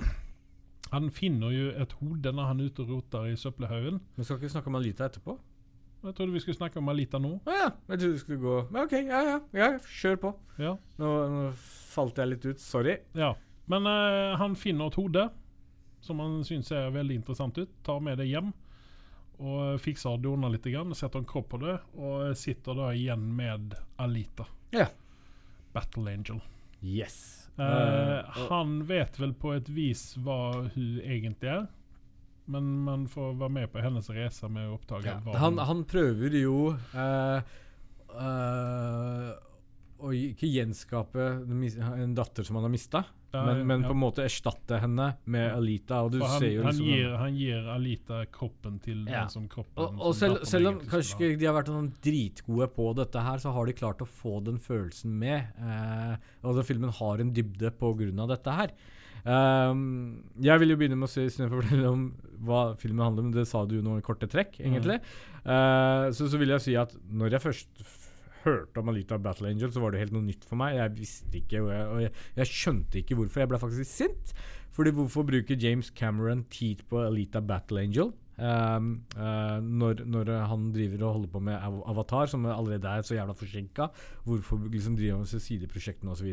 Han finner jo et hode når han er ute og roter i søppelhaugen. Vi skal ikke snakke om Alita etterpå? Jeg trodde vi skulle snakke om Alita nå. Ah, ja. Jeg trodde vi skulle gå Men OK, ja ja. ja kjør på. Ja. Nå, nå falt jeg litt ut. Sorry. ja. Men eh, han finner et hode som han syns ser veldig interessant ut. Tar med det hjem og fikser og doner litt. Grann, setter en kropp på det og sitter da igjen med Alita. Ja. Battle Angel. Yes. Eh, Eh, han vet vel på et vis hva hun egentlig er, men man får være med på hennes reise med å oppdage ja. hva han, han prøver jo uh, uh, å ikke gjenskape en datter som han har mista, Men, men ja. på en måte erstatte henne med Alita. Og du han, ser jo han, liksom gir, han gir Alita kroppen til Ja. den som kroppen Og, som selv, selv om kanskje ikke de har vært noen dritgode på dette her, så har de klart å få den følelsen med. Eh, altså filmen har en dybde av dette her. Um, jeg vil jo begynne med å si, fortelle om hva filmen handler om, det sa du jo noen i korte trekk, egentlig. Eh, så, så vil jeg si at når jeg først hørte om Alita Battle Angel, så var det helt noe nytt for meg. Jeg visste ikke, og jeg, og jeg, jeg skjønte ikke hvorfor. Jeg ble faktisk sint. Fordi hvorfor bruker James Cameron tid på Alita Battle Angel? Eh, når, når han driver og holder på med Av- Avatar, som allerede er så jævla forsinka. Hvorfor liksom driver han med sideprosjektene osv.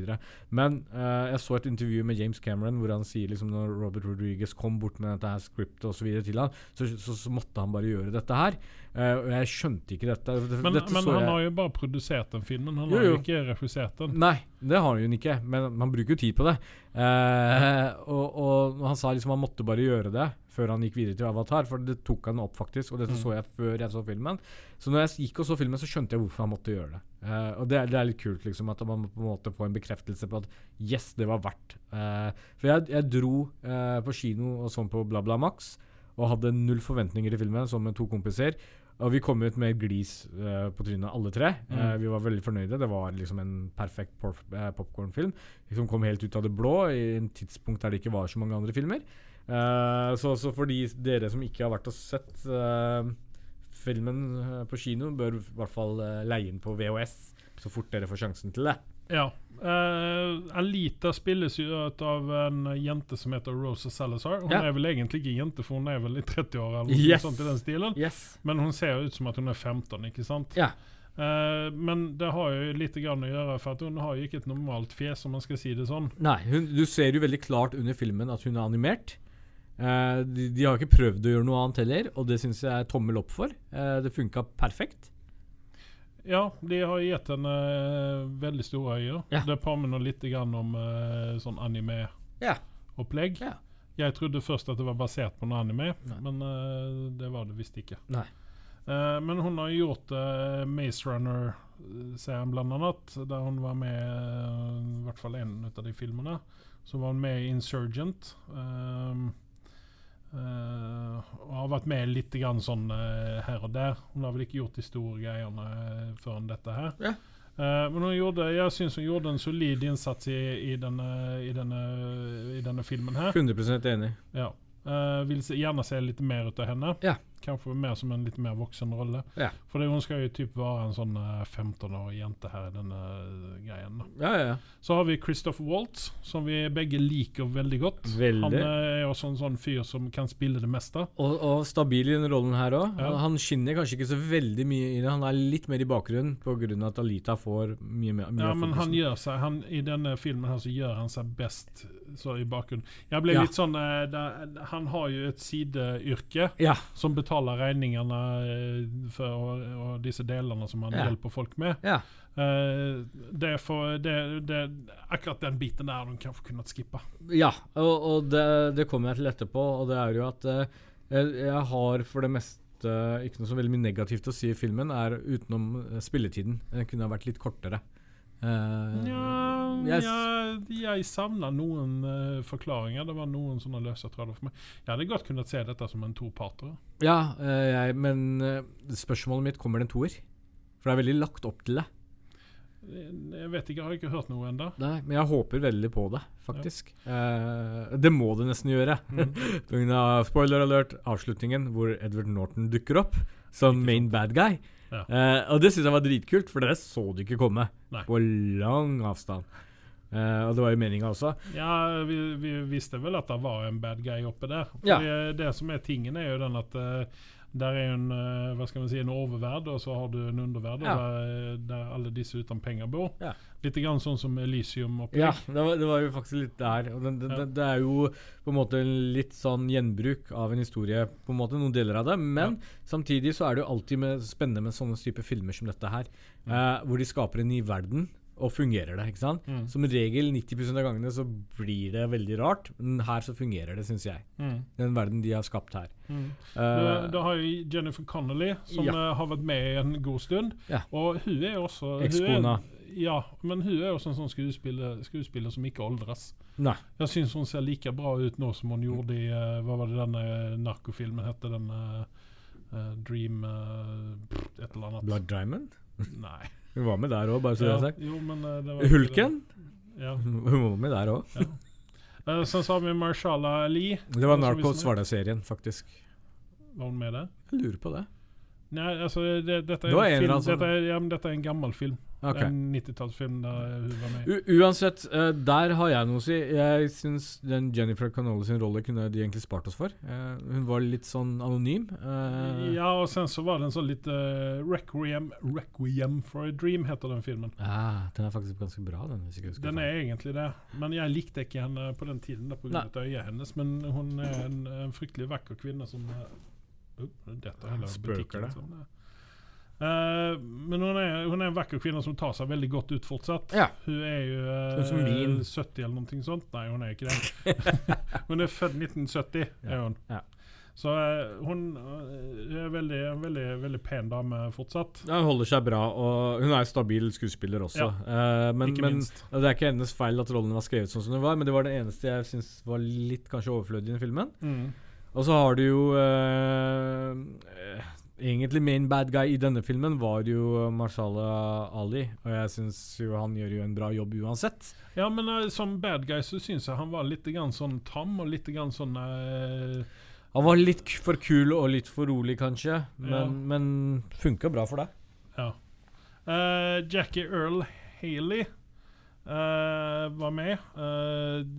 Men uh, jeg så et intervju med James Cameron hvor han sier liksom når Robert Rodriguez kom bort med dette her scriptet og så videre til han, så, så, så måtte han bare gjøre dette her. Uh, og jeg skjønte ikke dette. Men, dette men så han jeg- har jo bare produsert den filmen, han Jo, har jo jo. ikke regissert den. Nei, det har han jo ikke, men man bruker jo tid på det. Eh, og, og han sa liksom han måtte bare gjøre det før han gikk videre til Avatar, for det tok han opp faktisk, og dette Mm. så jeg før jeg så filmen. Så når jeg gikk og så filmen, så skjønte jeg hvorfor han måtte gjøre det. Uh, og det, er- det er litt kult liksom at man på en måte får en bekreftelse på at yes, det var verdt. Uh, for jeg, jeg dro uh, på kino og sånn på Bla Bla Max, og hadde null forventninger til filmen, sånn med to kompiser. Og vi kom ut med glis uh, på trynet, alle tre. Mm. Uh, vi var veldig fornøyde. Det var liksom en perfekt pop popkornfilm som kom helt ut av det blå, i en tidspunkt der det ikke var så mange andre filmer. Eh, så, så for de dere som ikke har vært og sett uh, filmen eh, på kino, bør i hvert fall leie den på VHS så fort dere får sjansen til det. Ja. Uh, Alita spilles jo ut av en jente som heter Rosa Salazar. Hun Ja. er vel egentlig ikke jente, for hun er vel i 30-åra, eller noe Yes. sånt i den stilen. Yes. Men hun ser ut som at hun er 15, ikke sant? Ja. Uh, men det har jo litt grann å gjøre, for hun har jo ikke et normalt fjes, om man skal si det sånn. Nei, hun, du ser jo veldig klart under filmen at hun er animert. Eh, de, de har ikke prøvd å gjøre noe annet heller, og det syns jeg er tommel opp for. Eh, det funka perfekt. Ja, de har gitt henne uh, veldig store øyne. Ja. Det påminner litt grann om uh, sånn anime-opplegg. Ja. Jeg trodde først at det var basert på noe anime, Nei. men eh, det var det visst ikke. Nei. Eh, men hun har gjort uh, Maze Runner-serien blant annet, der hun var med eh, i hvert fall en av de filmene. Så var hun med i Insurgent. Um, eh, og har vært med litt grann sånn uh, her og der. Hun har vel ikke gjort de store greiene uh, før dette her. Ja. Uh, men hun gjorde, jeg syns hun gjorde en solid innsats i, i, denne, i, denne, i denne filmen her. 100 enig. Ja. Vil se, gjerne se litt mer ut av henne. Ja. Kanskje mer som en litt mer voksen rolle. Ja. For det, hun skal jo typ være en sånn eh, 15-årig jente her i denne eh, greien. da. Ja, ja. Så har vi Christopher Waltz, som vi begge liker veldig godt. Veldig. Han eh, er også en sånn fyr som kan spille det meste. Og, og stabil i den rollen her òg. Ja. Han skinner kanskje ikke så veldig mye i det. Han er litt mer i bakgrunnen pga. at Alita får mye mer mye Ja, men han gjør seg han, I denne filmen her så gjør han seg best så i bakgrunnen. Jeg ble litt sånn eh, der, Han har jo et sideyrke Ja. som betaler regningene eh, for og, og disse delene som man Ja. hjelper folk med. ja. Uh, det for, det, det, akkurat den biten der hadde hun kanskje kunnet skippe. Ja, og, og det, det kommer jeg til etterpå, og det er jo at uh, jeg, har for det meste ikke noe så veldig mye negativt å si i filmen, er utenom spilletiden. Den kunne ha vært litt kortere. Eh, Ja, jeg jeg, savna noen uh, forklaringer. Det var noen sånne løse tråder for meg. Jeg hadde godt kunnet se dette som en toparter. ja, uh, jeg, men spørsmålet mitt kommer det en toer. For det er veldig lagt opp til det. Jeg vet ikke, jeg har ikke hørt noe ennå. Men jeg håper veldig på det, faktisk. Eh, det må det nesten gjøre. Mm. spoiler alert, avslutningen hvor Edward Norton dukker opp som main bad guy. Ja. Eh, og det syns jeg var dritkult, for det så du ikke komme. Nei. På lang avstand. Uh, og det var jo meninga også. Ja, vi, vi visste vel at det var en bad guy oppe der. For Ja. det, det som er tingen, er jo den at eh, der er en eh, hva skal man si, en oververd, og så har du en underverd, Ja. der, der alle disse uten penger bor. Ja. Litt grann sånn som Elysium oppi. Ja, det var, det var jo faktisk litt der. Det, det, Ja. det, det er jo på en måte litt sånn gjenbruk av en historie, på en måte, noen deler av det. Men samtidig så er det jo alltid med, spennende med sånne type filmer som dette her, eh, hvor de skaper en ny verden. Og fungerer det. ikke sant? Mm. Som regel 90 av gangene så blir det veldig rart, men her så fungerer det, syns jeg. Mm. Den verden de har skapt her. Mm. Uh, Du, du har jo Jennifer Connolly, som Ja. eh, har vært med i en god stund. Ja. Og hun er også Ekskona. Ja, men hun er også en sånn skuespiller, skuespiller som ikke aldres. Nei. Jeg syns hun ser like bra ut nå som hun gjorde i eh, Hva var det denne narkofilmen heter Den eh, Dream Et eller annet. Blood Diamond? Nei. Hun var med der òg, bare så det er sagt. jo, men, eh, det var Hulken? det. Ja. Hun var med der òg. Ja. sen så sa vi Marshala Ali. Det var Narcos Vardagsserien, faktisk. Var hun med der? Jeg lurer på det. Nei, altså det, dette, er Det en film, sånn- dette, er, ja, men dette er en gammel film. Ok. En 90-tallsfilm der hun var med. U uansett, uh, der har jeg noe å si. Jeg syns den Jennifer Canole sin rolle kunne de egentlig spart oss for. Uh, hun var litt sånn anonym. Uh, Ja, og sen så var det en sånn litt Requiem, Requiem for a Dream heter den filmen. Ja, den er faktisk ganske bra, den. hvis jeg husker Den er egentlig det, men jeg likte ikke henne på den tiden av øyet hennes. Men hun er en, en fryktelig vakker kvinne som uh, Dette hele butikken. det? Liksom. Eh, men hun er, hun er en vakker kvinne som tar seg veldig godt ut fortsatt. Ja. Hun er jo eh, som min. 70 eller noe sånt. Nei, hun er ikke det. hun er født 1970, er hun. Ja. Så eh, hun eh, er veldig, en veldig, veldig pen dame fortsatt. Ja, hun holder seg bra, og hun er stabil skuespiller også. Eh, men, ikke men minst. det er ikke hennes feil at rollen var skrevet sånn som den var, men det var det eneste jeg syns var litt kanskje overflødig i den filmen. Mm. Og så har du jo uh, eh, Egentlig main bad guy i denne filmen var jo Marshala Ali, og jeg syns jo han gjør jo en bra jobb uansett. Ja, men uh, som bad guy så syns jeg han var litt grann sånn tam og litt grann sånn uh, Han var litt for kul og litt for rolig, kanskje, men, Ja. men funka bra for deg. Ja. Uh, Jackie Earl Haley var med.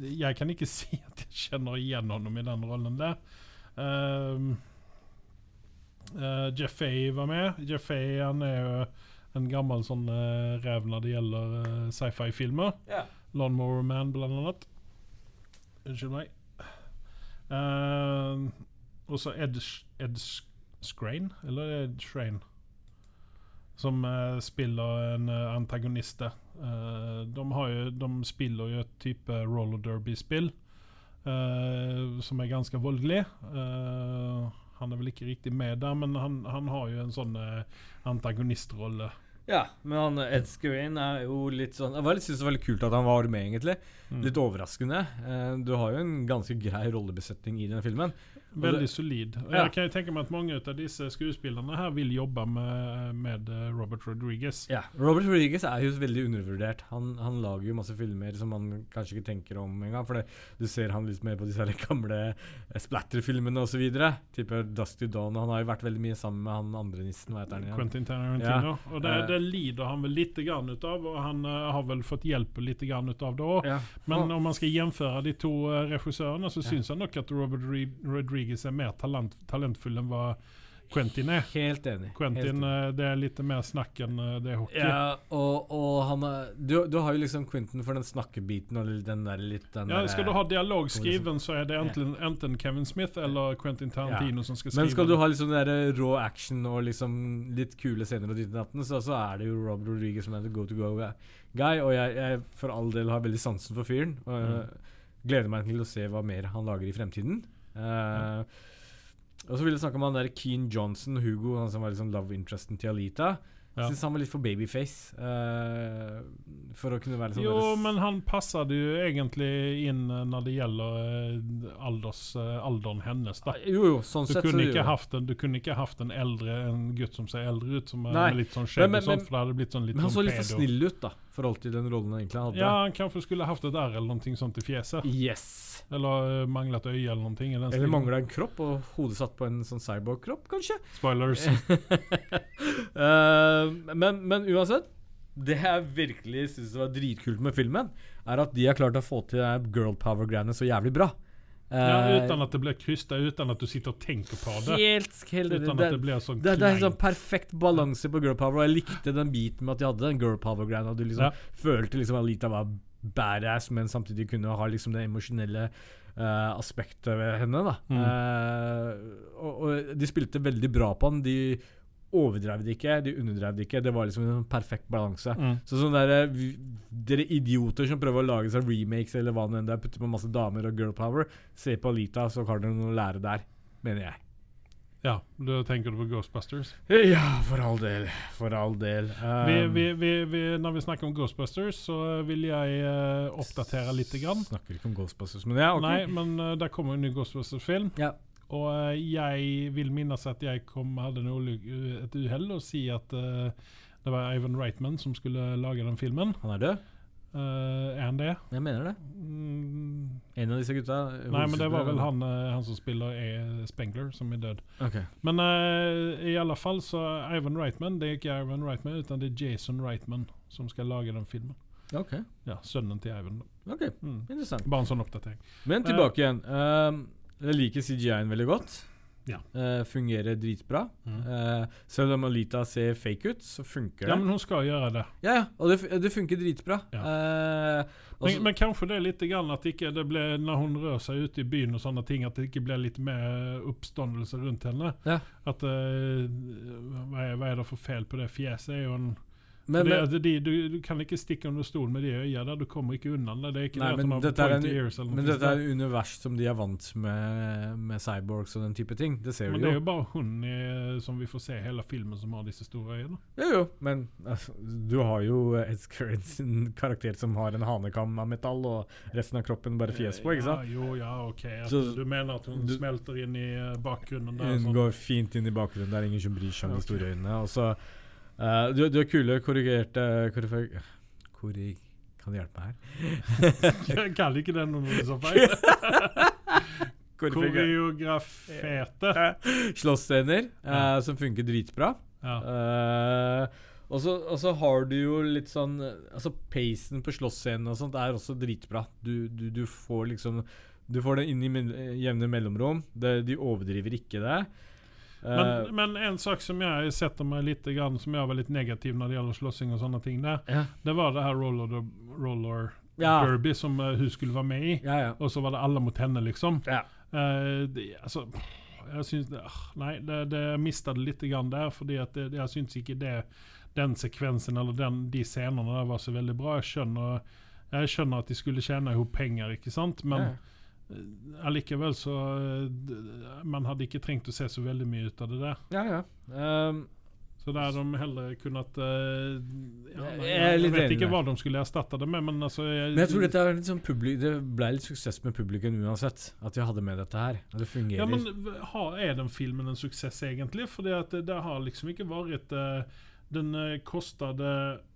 Jeg kan ikke si at jeg kjenner igjen ham i den rollen der. Eh, eh, Jeff Fay var med. Jeff Fay han er jo en gammel sånn uh, rev når det gjelder uh, sci-fi-filmer. Ja. Lawnmower Man, blant annet. Unnskyld meg. Uh, og så Ed, Ed Scrain, eller Ed Shrain, som uh, spiller en uh, antagonist. Eh, de, har jo, de spiller jo et type roller derby-spill som er ganske voldelig. Eh, han er vel ikke riktig med der, men han, han har jo en sånn eh, antagonistrolle. Ja, men han Ed Skrein er jo litt sånn Jeg var synes det var veldig kult at han var med, egentlig. Mm. Litt overraskende. Eh, du har jo en ganske grei rollebesetning i den filmen. Veldig solid. Ja. Jeg kan jo tenke meg at mange av disse skuespillerne her vil jobbe med, med eh, Robert Rodriguez. Ja, Robert Rodriguez er jo veldig undervurdert. Han, han lager jo masse filmer som man kanskje ikke tenker om engang. For det, du ser han litt mer på disse gamle eh, splatter-filmene osv. Type Dusty Dawn. Han har jo vært veldig mye sammen med han andre nissen. Hva heter han igjen? Quentin Tarantino. Og det, Eh. det lider han vel litt grann ut av, og han uh, har vel fått hjelp litt grann ut av det òg. Ja. Men om man skal gjenføre de to uh, regissørene, så Ja. syns jeg nok at Robert Re Rodriguez er mer talent talentfull enn hva Quentin er. Helt enig. helt Quentin enig. eh, det er litt mer snakk enn eh, det er hockey. Ja, og, og han er, du, du har jo liksom Quentin for den snakkebiten og den der litt den Ja, Skal du ha dialog skriven, så er det enten, enten Kevin Smith eller Quentin Tarantino som skal skrive. Men skal du ha liksom den der rå action og liksom litt kule scener ditt og så, så er det jo Rob Rodriguez som er the go to go guy. Og jeg, jeg for all del har veldig sansen for fyren. Og Mm. gleder meg til å se hva mer han lager i fremtiden. Eh, Og så vil jeg snakke om han der Keen Johnson, Hugo, han som var liksom love interesten til Alita. Ja. Syns han var litt for babyface. Uh, for å kunne være sånn Jo, men han passet jo egentlig inn eh, når det gjelder alders, alderen hennes. da. Jo, jo, sånn Du sett så kunne, så haft en, du kunne ikke haft en eldre En gutt som ser eldre ut, som er Nei. litt sånn skjegg og sånt, for det hadde blitt sånn litt Men han så sånn litt for snill ut, da, forhold til den rollen han egentlig hadde. Ja, han kanskje skulle haft et R eller noe sånt i fjeset. Yes. Eller uh, manglet øye eller noe. Eller stilen. mangla en kropp, og hodet satt på en sånn cyborg-kropp, kanskje? Spoilers. uh, men, men uansett, det jeg virkelig syns var dritkult med filmen, er at de har klart å få til girl power-greiene så jævlig bra. Ja, Eh, uten at det blir krysta, uten at du sitter og tenker på det. Helt, helt Uten det, at det blir sånn det, det er sånn perfekt balanse på girl power, og jeg likte den biten med at de hadde den girl power-greia. Og du liksom Ja. følte liksom Alita var badass, men samtidig kunne ha liksom det emosjonelle uh, aspektet ved henne. da Mm. uh, og, og de spilte veldig bra på den. De overdrev det ikke, de underdrev det ikke. Det var liksom en perfekt balanse. Mm. Så sånn der, Dere idioter som prøver å lage seg remakes eller hva det enn er, putte på masse damer og girl power, se på Alita, så har dere noe å lære der. Mener jeg. Ja, du tenker du på Ghostbusters. Ja, for all del. For all del. Um, vi, vi, vi, når vi snakker om Ghostbusters, så vil jeg uh, oppdatere litt. Grann. Snakker ikke om Ghostbusters, men ja, ok. Nei, men uh, der kommer en ny Ghostbusters-film. Ja. Og eh, jeg vil minnes at jeg kom, hadde en et uhell og si at uh, det var Ivan Reitman som skulle lage den filmen. Han er død? Uh, er han det? Jeg mener det. Mm, En av disse gutta. nei, men det var vel han, han som spiller E. Spengler, som er død. Okay. Men uh, i alle fall så Ivan Reitman, det er ikke Ivan Reitman, utan det er Jason Reitman som skal lage den filmen. Okay. Ja, sønnen til Ivan. ok, Mm. interessant. Bare en sånn oppdatering. Men tilbake igjen. Um, jeg liker CGI-en veldig godt. Ja. Uh, fungerer dritbra. Mm. Uh, selv om Alita ser fake ut, så funker Ja, men hun skal gjøre det. Ja, ja, og det, det funker dritbra. Ja. Uh, Men, men kanskje det er litt grann at ikke det ble, når hun rører seg ute i byen og sånne ting, at det ikke blir litt mer oppståndelse rundt henne. Ja. At hva, er, hva er det for feil på det fjeset? er en men, det, men, det, du, du kan ikke stikke under stol med de der. Du kommer ikke unna det. Det er ikke Nei, det men dette er en- ears eller men dette er univers som de er vant med, med cyborgs og den type ting. Det ser Men vi det er jo. jo bare hun i, som vi får se i hele filmen, som har disse store øynene. Jo, jo, men altså, du har jo Ed Currents karakter som har en hanekam av metall, og resten av kroppen bare fjes på, ikke sant? Ja, jo, ja, ok. Altså, Så- du mener at hun du- smelter inn i bakgrunnen der? Hun sånn. går fint inn i bakgrunnen. Det er ingen som bryr seg om de store øynene. Og så eh, du, du har kule korrigerte korrigerte korrig, Kan du hjelpe meg her? Kaller ikke det noe er så feil. Koreograferte. slåssscener uh, som funker dritbra. Ja. Eh, og så og så har du jo litt sånn Altså Pacen på slåssscenen og sånt er også dritbra. Du, du, du får liksom Du får det inn i jevne mellomrom. Det, de overdriver ikke det. Eh, Men, men en sak som jeg setter meg litt grann, som jeg var litt negativ når det gjelder slåssing og sånne ting, der, ja. det var det her roller, roller derby som eh, hun skulle være med i. ja, ja. Og så var det alle mot henne, liksom. Ja. Eh, det, altså, jeg syns det, ah, Nei, det, det mista det litt grann der, fordi det, jeg syns ikke det, den sekvensen eller den, de scenene der var så veldig bra. Jeg skjønner, jeg skjønner at de skulle tjene henne penger, ikke sant, men Ja. Allikevel så eh, Man hadde ikke trengt å se så veldig mye ut av det der. ja, ja. Um, Så har de heller kunnet uh, ja, Jeg er Jeg vet ikke hva de skulle erstatte det med, men altså jeg, men jeg tror dette er litt sånn det ble litt suksess med publikum uansett. At de hadde med dette her. Og det fungerer. Ja, men har, Er den filmen en suksess, egentlig? Fordi det, det har liksom ikke vært eh, Den uh,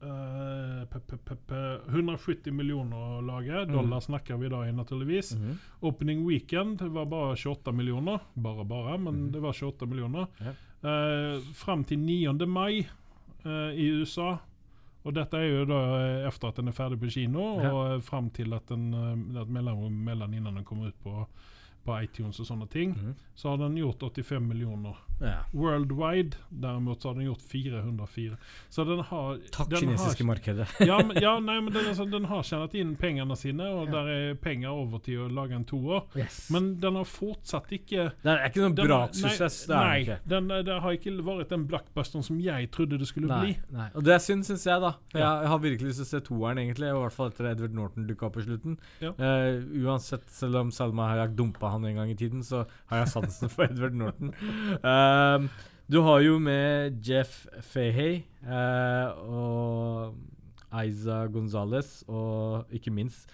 eh, pe- pe- pe- pe- 170 millioner å lage. Mm. Dollar snakker vi da i, naturligvis. Mhm. Opening weekend var bare 28 millioner. Bare, bare, men Mhm. det var 28 millioner. Ja. Eh, fram til 9. mai eh, i USA. Og dette er jo da etter efter at den er ferdig på kino, Ja. og eh, fram til at den eh, at mellom, mellom innan den kommer ut på, på iTunes og sånne ting, Mhm. så har den gjort 85 millioner. Ja. Worldwide derimot så har den gjort 404. Så den har Takk, den kinesiske har, markedet. ja, men, ja, nei, men den, altså, den har tjent inn pengene sine, og Ja. der er penger over til å lage en toer. Yes. Men den har fortsatt ikke det er ikke noen braksuksess. Nei, nei det den, eh, det har ikke vært den blackbusteren som jeg trodde det skulle Nei, bli. nei. Og det er synd, syns jeg, da. For Ja. jeg, har virkelig lyst til å se toeren, egentlig. I hvert fall etter Edward Norton dukka opp på slutten. Ja. Eh, uansett, selv om Salma Hayek dumpa han en gang i tiden, så har jeg sansen for Edward Norton. Um, du har jo med Jeff Fahey uh, og Aiza Gonzales og ikke minst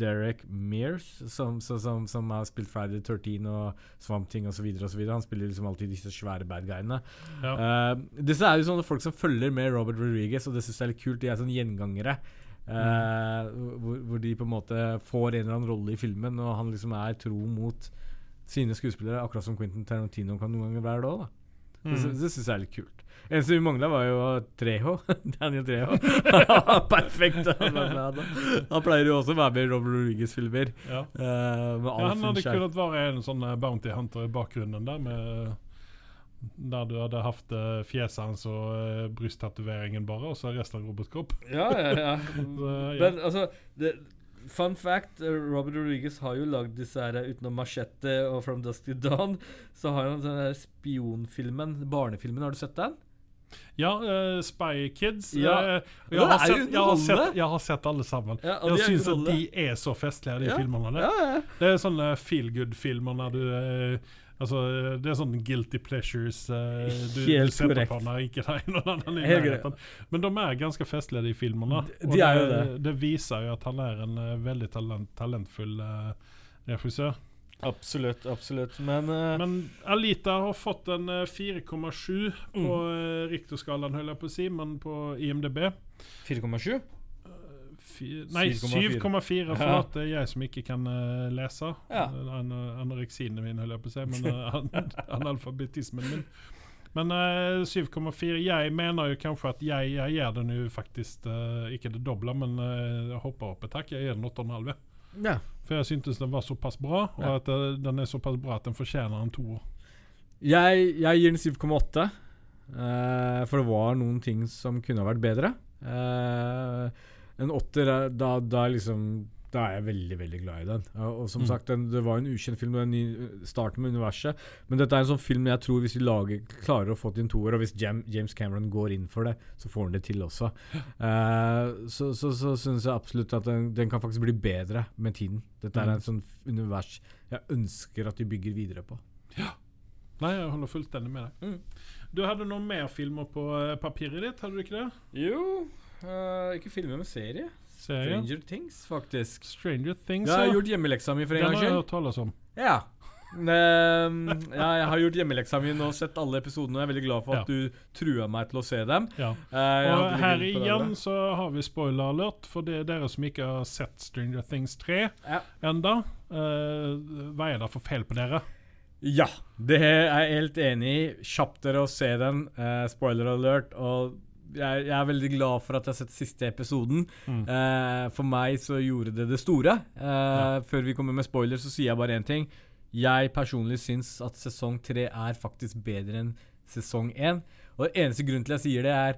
Derek Mears, som, som, som, som har spilt Friday 13 og Swamp Thing osv. Han spiller liksom alltid disse svære bad guyene. Ja. Uh, disse er jo sånne folk som følger med Robert Rodriguez, og det syns jeg er litt kult. De er sånne gjengangere. eh, hvor, hvor de på en måte får en eller annen rolle i filmen, og han liksom er tro mot sine skuespillere, akkurat som Quentin Tarantino kan noen ganger være det òg. Det, Mm. det syns jeg er litt kult. Eneste vi mangla, var jo Treho. Daniel Treho. Perfekt! Han, han pleier jo også å være med i Robert Rodriguez-filmer. Ja. Uh, Ja, han hadde kunnet være en sånn eh, bounty hunter i bakgrunnen der, med der du hadde hatt eh, fjeset hans og uh, brysttatoveringen bare, og så resten av Robert Kopp. Ja, ja, ja. Så, ja. Men altså det, Fun fact, eh, Robert Rodriguez har jo lagd disse her eh, utenom Machete og From Dusk to Dawn. Så har han den der spionfilmen, barnefilmen. Har du sett den? Ja, uh, Spy Kids. Ja. eh, jeg, har sett, jeg, har sett, jeg har sett alle sammen. Ja, jeg syns at de er så festlige, de Ja. filmene. ja. Det er sånne feel good-filmer når du eh, Altså, det er sånn guilty pleasures uh, du, du Helt setter korrekt. på når ikke det er noen annen i nærheten. Men de er ganske festlige, de filmene. De- de er jo det, det. det viser jo at han er en uh, veldig talent, talentfull uh, regissør. Absolutt, absolutt. Men, uh, Men Alita har fått en eh, 4,7 på Mm. Richter-skalaen, holder jeg på å si, men på IMDb 4,7? Nei, 7,4. 7,4. For at det er jeg som ikke kan uh, lese. Ja. An anoreksien min, holder jeg på å si, men uh, an analfabetismen min. Men uh, 7,4 Jeg mener jo kanskje at jeg, jeg gjør den jo faktisk eh, ikke det doble, men uh, jeg hopper opp et hakk. Jeg gir den 8,5. Ja. For jeg syntes den var såpass bra, og Ja. at eh, den er såpass bra at den fortjener en toer. Jeg, jeg gir den 7,8. eh, for det var noen ting som kunne ha vært bedre. Eh, en åtter er- da, da liksom Da er jeg veldig veldig glad i den. Og, og som Mm. sagt, den, Det var en ukjent film, og den ny uh, med universet. Men dette er en sånn film jeg tror hvis vi lager, klarer å få til en toer, og hvis Jam, James Cameron går inn for det, så får han det til også. Uh, så så, så syns jeg absolutt at den, den kan faktisk bli bedre med tiden. Dette er Mm. en sånn univers jeg ønsker at de bygger videre på. Ja. Nei, jeg holder fullstendig med deg. Mm. Du hadde noen mer filmer på eh, papiret ditt, hadde du ikke det? Jo Ikke filmer, men serie. Serie? Stranger Things, faktisk. Stranger Things, ja. Jeg har gjort hjemmeleksa mi for en Den har jeg skyld. hørt tales om. Ja. Um, ja, jeg har gjort hjemmeleksa mi og sett alle episodene. Jeg er veldig glad for at Ja. du trua meg til å se dem. Ja. Uh, Og her igjen så har vi spoiler alert for det er dere som ikke har sett Stranger Things 3 Ja. enda. uh, hva er det for feil på dere? Ja, det er jeg helt enig i. Kjapp dere å se den. Uh, spoiler alert. Og jeg, jeg er veldig glad for at jeg har sett siste episoden. Mm. Uh, for meg så gjorde det det store. Eh, Før vi kommer med spoiler, så sier jeg bare én ting. Jeg personlig syns at sesong tre er faktisk bedre enn sesong én. Og den eneste grunnen til jeg sier det, er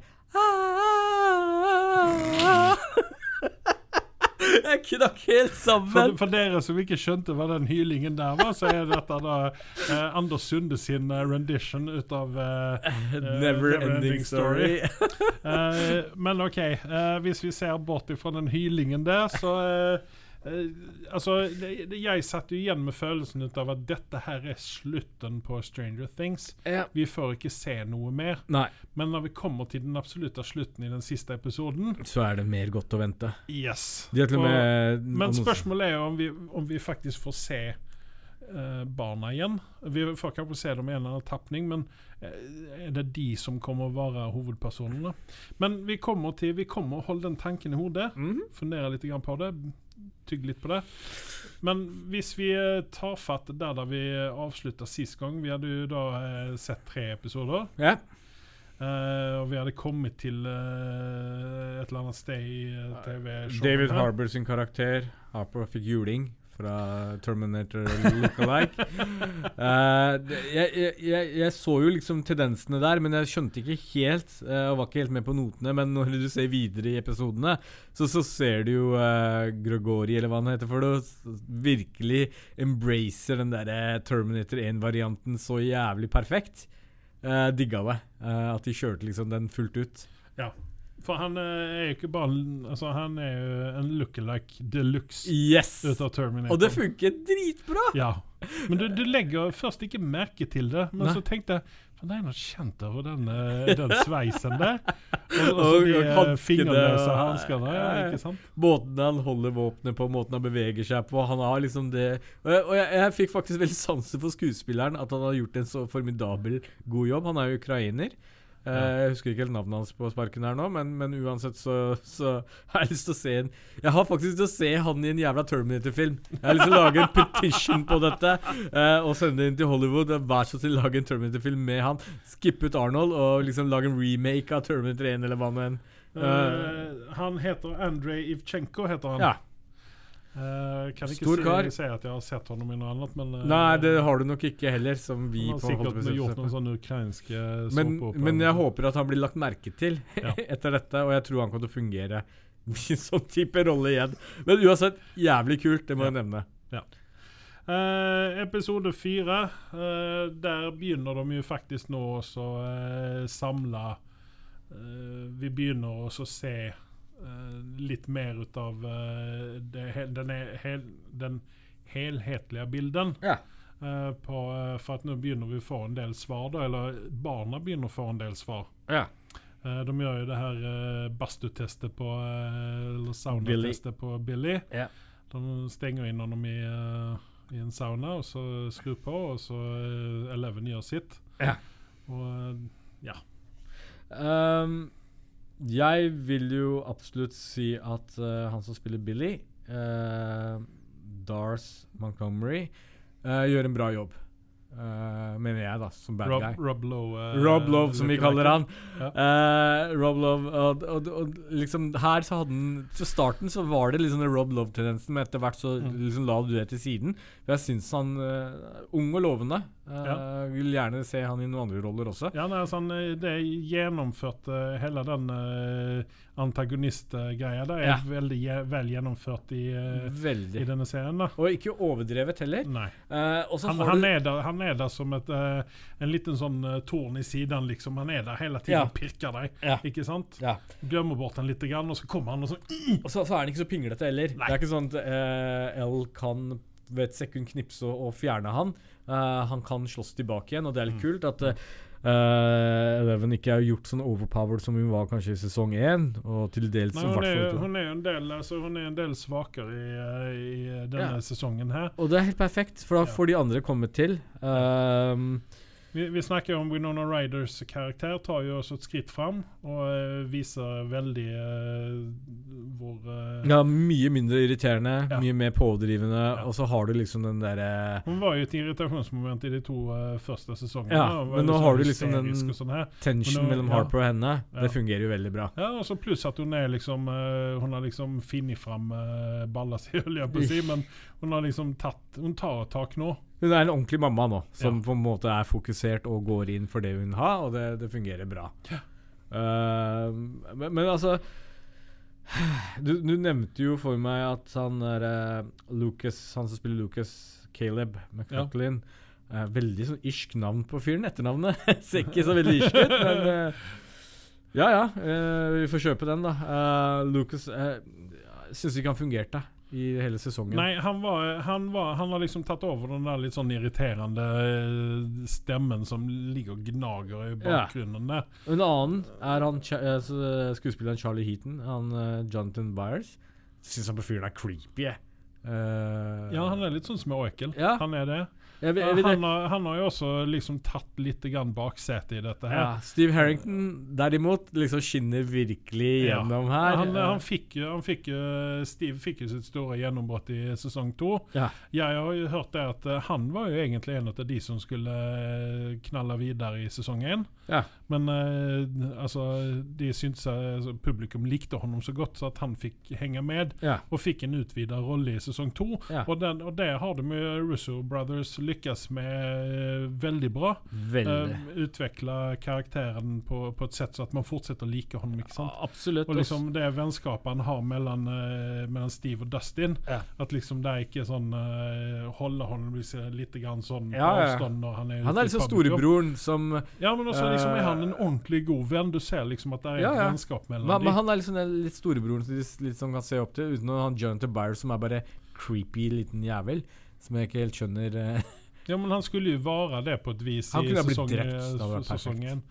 Jeg knakk helt sammen. for dere som ikke skjønte hva den hylingen der var, så er dette da eh, Anders Sunde sin eh, rendition ut av eh, Never ending story. Eh, men OK, eh, hvis vi ser bort ifra den hylingen der, så eh, eh, Altså, det, det, jeg satt jo igjen med følelsen ut av at dette her er slutten på Stranger Things. ja. Vi får ikke se noe mer. Nei, Men når vi kommer til den absolutte slutten i den siste episoden så er det mer godt å vente. Yes. Og med Men spørsmålet er jo om vi, om vi faktisk får se eh, barna igjen. Vi får kanskje se dem i en eller annen tapning, men eh, er det de som kommer å være hovedpersonene? Men vi kommer til Vi kommer å holde den tanken i hodet, Mhm. fundere litt grann på det, tygge litt på det. Men hvis vi eh, tar fatt der da vi avslutta sist gang Vi hadde jo da eh, sett tre episoder. Ja. Uh, og vi hadde kommet til uh, et eller annet sted i TV-showet. David. Harbour sin karakter. Harper fikk juling fra Terminator Lookalike. uh, jeg, jeg, jeg, så jo liksom tendensene der, men jeg skjønte ikke helt Uh, og var ikke helt med på notene. Men når du ser videre i episodene, så, så ser du jo uh, Gregori, eller hva han heter for det, virkelig embracer den derre Terminator 1-varianten så jævlig perfekt. Uh, digga det. eh, at de kjørte liksom den fullt ut. For han eh, er jo ikke bare Altså, han er jo en lookalike de luxe Yes! ut av Terminator. Og det funker dritbra! Ja. Men du, du legger først ikke merke til det, men Nei. så tenkte jeg det er noe kjent over den, den sveisen der. Og, og de og eh, fingerløse hanskene. Ja. Ikke sant? Måten han holder våpenet på, måten han beveger seg på. Han har liksom det Og jeg, og jeg, jeg fikk faktisk veldig sansen for skuespilleren, at han har gjort en så formidabel god jobb. Han er jo ukrainer. Eh, jeg husker ikke helt navnet hans på sparken her nå, men, men uansett så, så har jeg lyst til å se en Jeg har faktisk lyst til å se han i en jævla Terminator-film. Jeg har lyst til å lage en petition på dette uh, og sende det inn til Hollywood. Vær så snill, lag en Terminator-film med han. Skipp ut Arnold og liksom lage en remake av Terminator 1 eller hva nå enn. Uh, han heter Andrej Ivchenko, heter han. Ja. Eh, kan ikke si, si at jeg har sett ham i noe annet, men uh, Nei, det har du nok ikke heller, som vi Han har på sikkert gjort noen sånne ukrainske men, men jeg håper at han blir lagt merke til Ja. etter dette, og jeg tror han kommer til å fungere sånn type rolle igjen. Men uansett, jævlig kult. Det må Ja. jeg nevne. Eh, episode fire, der begynner de jo faktisk nå å uh, samle Vi begynner å se litt mer ut av eh, det, den, hel, den helhetlige bilden. Ja. eh, på, eh, for at nå begynner vi å få en del svar, da, eller barna begynner å få en del svar. Ja. Eh, de gjør jo det her badstutestet på Eller saunatestet på Billy. Ja. De stenger inn honom i, eh, i en sauna, og så skrur på, og så Eleven gjør sitt. Ja. Og eh, ja. Ehm, jeg vil jo absolutt si at uh, han som spiller Billy, uh, Dars Montgomery, eh, gjør en bra jobb. Eh, mener jeg, da, som bad Rob, guy. Rob Lowe. uh, Rob Love, som vi kaller han. Ja. Uh, Rob Love og, og, og liksom Her så hadde han Til starten så var det liksom Rob Love-tendensen, men etter hvert så Mm. liksom la du det til siden. For jeg syns han uh, Ung og lovende. Ja. Vil gjerne se han i noen andre roller også. Ja, nei, altså, han, det gjennomført eh, Hele den uh, antagonistgreia Det er Ja. veldig vel gjennomført i, veldig. i denne serien. da Og ikke overdrevet heller. Nei. Han, han, er der, han er der som et, eh, en liten sånn uh, torn i siden, liksom. Han er der hele tiden Ja. og pirker deg. Ja. Ikke sant? ja. Glemmer bort han litt, og så kommer han og sånn... Og så, så er han ikke så pinglete heller. Nei. Det er ikke sånn at uh, L kan ved et sekund knipse og, og fjerne han. Uh, han kan slåss tilbake igjen, og det er litt Mm. kult at eh, Eleven ikke har gjort sånn overpowered som hun var kanskje i sesong én. Og til dels Nei, hun, er, jo hun, er en del, altså, hun er en del svakere i, eh, i denne Ja. sesongen her. Og det er helt perfekt, for da Ja. får de andre komme til. Um, Vi, vi snakker om Winona Ryders karakter, tar jo også et skritt fram og uh, viser veldig uh, vår uh, ja, mye mindre irriterende, Ja. mye mer pådrivende, Ja. og så har du liksom den derre Hun var jo et irritasjonsmoment i de to første sesongene. Ja, men nå sånn har du liksom den- sånn her. tension nå- mellom. Harper og henne. Det fungerer jo veldig bra. Ja, og så Pluss at hun er liksom Hun har liksom funnet fram balla si, holdt jeg på å si, men hun har liksom tatt Hun tar tak nå. Hun er en ordentlig mamma nå, som Ja. på en måte er fokusert og går inn for det hun har, og det, det fungerer bra. Eh, men, men altså du, du nevnte jo for meg at han er uh, Lucas, han som spiller Lucas, Caleb McCutlin ja. uh, Veldig sånn irsk navn på fyren. Etternavnet ser ikke så veldig irsk ut, men eh, ja ja. eh, vi får kjøpe den, da. Eh, Lucas uh, syns ikke han fungerte i hele sesongen. Nei, han, var, han, var, han har liksom tatt over den der litt sånn irriterende eh, stemmen som ligger og gnager i bakgrunnen der. En annen er han eh, s- skuespilleren Charlie Heaton. Han eh, Jonathan Byers. Syns han på fyren er creepy. jeg. Eh, Ja, han er litt sånn småekkel. Ja. Han er det. Jeg, jeg, jeg, han, har, han har jo også liksom tatt litt grann baksetet i dette her. ja, Steve Harrington derimot liksom skinner virkelig Ja. gjennom her. Han, han fikk han fikk Steve fikk jo sitt store gjennombrudd i sesong to. ja. Jeg har jo hørt det at eh, han var jo egentlig en av de som skulle eh, knalle videre i sesong én. Ja. Men eh, altså, de syntes altså, publikum likte honom så godt, så at han fikk henge med. Ja. Og fikk en utvida rolle i sesong to. Ja. Og, den, og det har de med Russo Brothers lykkes med eh, veldig bra. Veldig. Uh, utvikle karakteren på, på et sett så at man fortsetter å like honom. ikke sant? Absolutt. Og liksom det vennskapet han har mellom, uh, mellom Steve og Dustin. Ja. At liksom det er ikke sånn uh, Holde liksom litt grann sånn Ja, ja. avstand når han er han er liksom storebroren som Ja, men også liksom er han en ordentlig god venn. Du ser liksom at det er Ja, et vennskap mellom men, men han er liksom den litt storebroren som de sånn kan se opp til, uten å ha Jonathan Byers som er bare creepy liten jævel. Som jeg ikke helt skjønner Ja, men han skulle jo være det på et vis Han i det hadde perfekt. sesongen.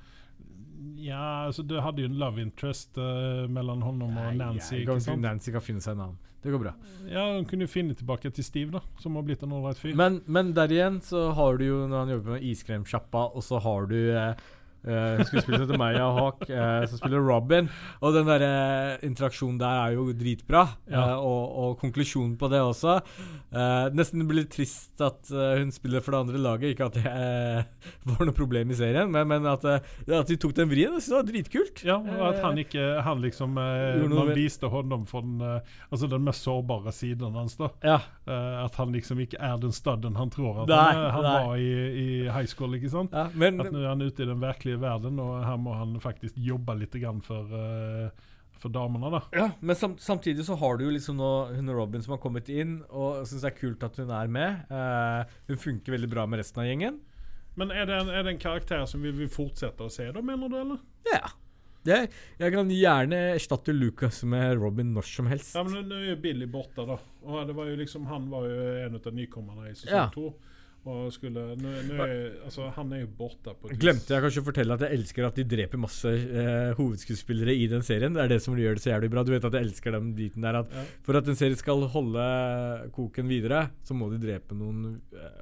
Ja, altså du hadde jo en love interest uh, mellom honom og Nancy. Ja, jeg- sant? Nancy kan finne seg en annen. Det går bra. Ja, Hun kunne jo finne tilbake til Steve, da som har blitt en ålreit fyr. Men, men der igjen så har du jo når han jobber med iskremsjappa, og så har du eh, eh, skuespilleren til Maya Hawk, uh, som spiller Robin. Og den der uh, interaksjonen der er jo dritbra. Ja. Uh, og, og konklusjonen på det også. Nesten blir litt trist at hun spiller for det andre laget. Ikke at det var noe problem i serien, men, men at, at de tok den vrien. Det var dritkult. Ja, og at han ikke Han liksom Man viste hånd om for den, altså den mest sårbare siden hans. da Ja. Eh, At han liksom ikke er den studden han tror at Nei, han, han nei. var i, i high school. ikke sant? ja men At nå er han ute i den virkelige verden, og her må han faktisk jobbe litt grann for, uh, for damene, da. Ja, men sam samtidig så har du jo liksom nå hun Robin som har kommet inn, og syns det er kult at hun er med. Uh, hun funker veldig bra med resten av gjengen. Men er det, en, er det en karakter som vi vil fortsette å se, da, mener du, eller? Ja. Det, jeg kan gjerne erstatte Lucas med Robin når som helst. Ja, men nå er jo Billy borte, da. Og det var liksom, han var jo en av nykommerne i sesong Ja. to. Og skulle nå, nå er, Altså, han er jo borte på. Glemte jeg kanskje å fortelle at jeg elsker at de dreper masse eh, hovedskuespillere i den serien. Det er det som gjør det så jævlig bra. Du vet at jeg elsker den biten der at Ja. for at en serie skal holde koken videre, så må de drepe noen eh,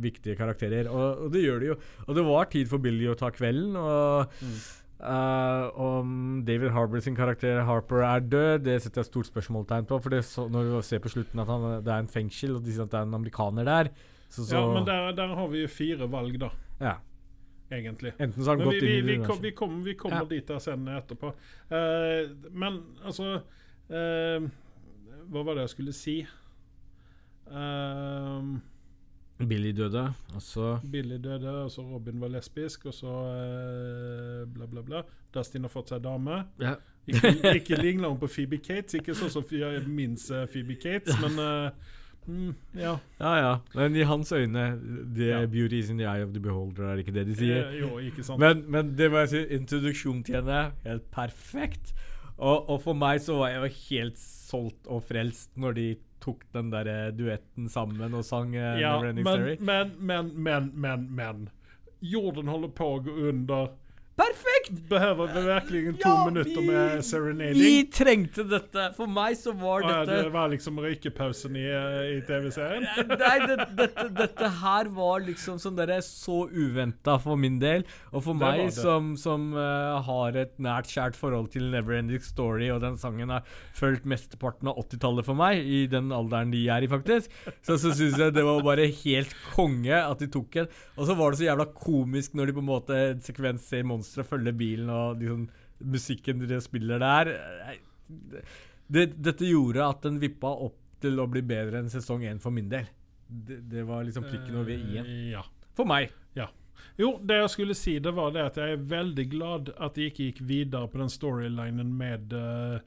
viktige karakterer. Og, og det gjør de jo. Og det var tid for Billy å ta kvelden. Og Mm. Eh, om David Harbour sin karakter Harper er død, det setter jeg stort spørsmålstegn på. For det så, når du ser på slutten at han, det er en fengsel, og de sier at det er en amerikaner der så, så, Ja, men der, der har vi jo fire valg, da, ja. egentlig. Enten så har han gått vi, inn i vi, kom, vi, kom, vi kommer Ja. dit der senere etterpå. Uh, men altså uh, Hva var det jeg skulle si? Eh, Billy døde, og så Billy døde, og så Robin var lesbisk, og så eh, bla, bla, bla. Dustin har fått seg dame. ja. Ikke, ikke ligner hun på Phoebe Cates, ikke sånn som jeg minnes eh, Phoebe Cates, men eh, mm, ja. Ja, ja. Men i hans øyne the Ja. Beauty is in the eye of the beholder, er det ikke det de sier? Eh, jo, ikke sant. Men, men det må jeg si, introduksjonen til henne helt perfekt. Og, og for meg så var jeg jo helt solgt og frelst når de tok den der eh, duetten sammen og sang uh, ja, men, Story. men, men, men, men, men. Jorden holder på å gå under. Perfekt! Behøver vi virkelig to Ja, minutter med serenading? Vi trengte dette! For meg så var Ja, dette det var liksom røykepausen i, eh, i TV-serien? Nei, det, dette, dette her var liksom sånn dere så uventa for min del. Og for Det meg som, som uh, har et nært, kjært forhold til Neverending Story, og den sangen har fulgt mesteparten av 80-tallet for meg, i den alderen de er i, faktisk, så, så syns jeg det var bare helt konge at de tok en. Og så var det så jævla komisk når de på en måte sekvenser sekvens ser monstre følge bilen, og liksom musikken de spiller der. Det, dette gjorde at den vippa opp til å bli bedre enn sesong én for min del. Det, det var liksom prikken over i-en. Eh, Ja. For meg. Jo, det jeg skulle si, det var det at jeg er veldig glad at de ikke gikk videre på den storylinen med eh,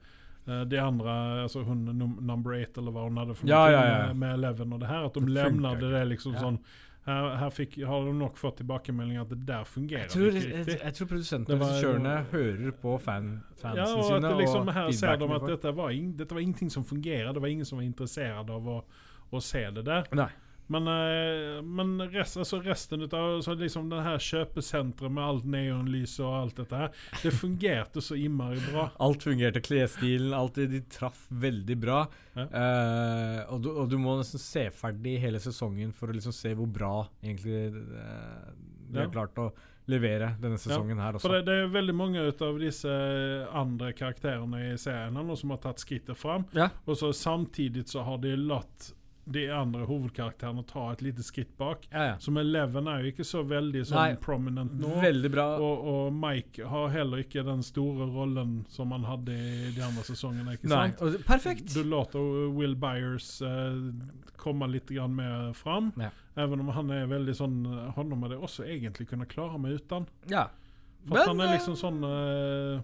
de andre, altså hun num number eight, eller hva hun hadde for Ja, noe, ja, ja. Med, med Eleven og det her. At de funker lämnade det liksom Ja. sånn her, her fikk, har de nok fått tilbakemelding at det der fungerer Jeg tror, ikke jeg, riktig. jeg tror produsentene og regissørene hører på fan, fansene Ja, og sine. at liksom, her ser de at dette var, in, dette var ingenting som fungerer. Det var ingen som var interessert av å, å se det der. Nei. Men, eh, men rest, altså resten av så liksom den her kjøpesenteret med alt neonlys og alt dette her, det fungerte så innmari bra. Alt fungerte. Klesstilen, alt det, de traff veldig bra. Ja. Uh, og, du, og du må nesten se ferdig hele sesongen for å liksom se hvor bra egentlig uh, de Ja. klart å levere denne sesongen her også. For det, det er veldig mange av disse andre karakterene i serien som har tatt skrittet fram. Ja. Og så samtidig så har de latt de andre hovedkarakterene ta et lite skritt bak. Ja, ja. Som Eleven er jo ikke så veldig sånn Nei, prominent nå. Veldig bra. Og, og Mike har heller ikke den store rollen som han hadde i de andre sesongene. ikke Nei, sant? perfekt! Du låter Will Byers eh, komme litt grann mer fram. Ja. Even om han er veldig sånn Honom hadde jeg også egentlig kunnet klare meg uten. Ja. For Men, han er eh, liksom sånn eh,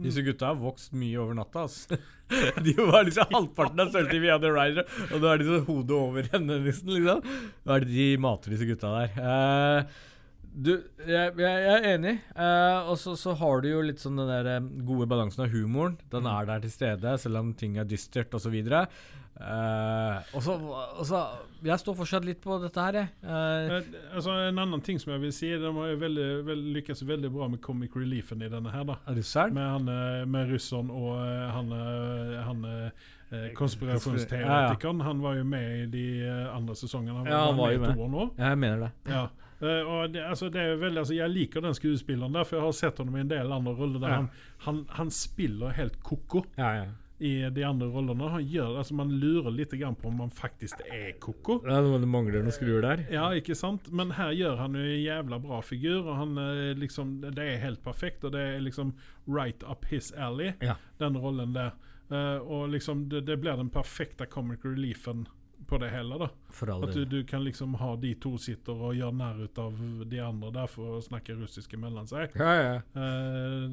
Disse gutta har vokst mye over natta. Altså. De var liksom halvparten av sølvtid vi hadde Ryder, og nå er de så hodet over henne, liksom. Nå er det de mater disse gutta der. Eh, du, jeg, jeg, jeg er enig. Uh, og så, så har du jo litt sånn den der eh, gode balansen av humoren. Den er der til stede, selv om ting er dystert osv. Uh, og så og så- Jeg står fortsatt litt på dette her, jeg. Uh, eh, altså En annen ting som jeg vil si, de har jo veldig, veldig, lykkes veldig bra med comic reliefen i denne her. da russeren? Med, han, eh, med russeren og eh, han, eh, han eh, konspirasjonsteoretikeren. Han var jo med i de eh, andre sesongene. Han Ja, han var med i to år nå. Jeg mener det. Ja. Eh, og det, altså, det veldig, altså, jeg liker den skuespilleren der, for jeg har sett ham i en del andre roller der Ja. han, han, han spiller helt ko-ko Ja, ja. i de andre rollene. Han gjør, altså, man lurer litt grann på om han faktisk er ko-ko. Ja, det mangler noen skruer der. Ja, ikke sant? Men her gjør han jo en jævla bra figur, og han eh, liksom Det er helt perfekt, og det er liksom right up his alley, Ja. den rollen der. Uh, og liksom det, det blir den perfekte comic reliefen på det heller. da. At du, du kan liksom ha de to sitter og gjør narr av de andre der for å snakke russisk mellom seg. Ja, ja. Uh,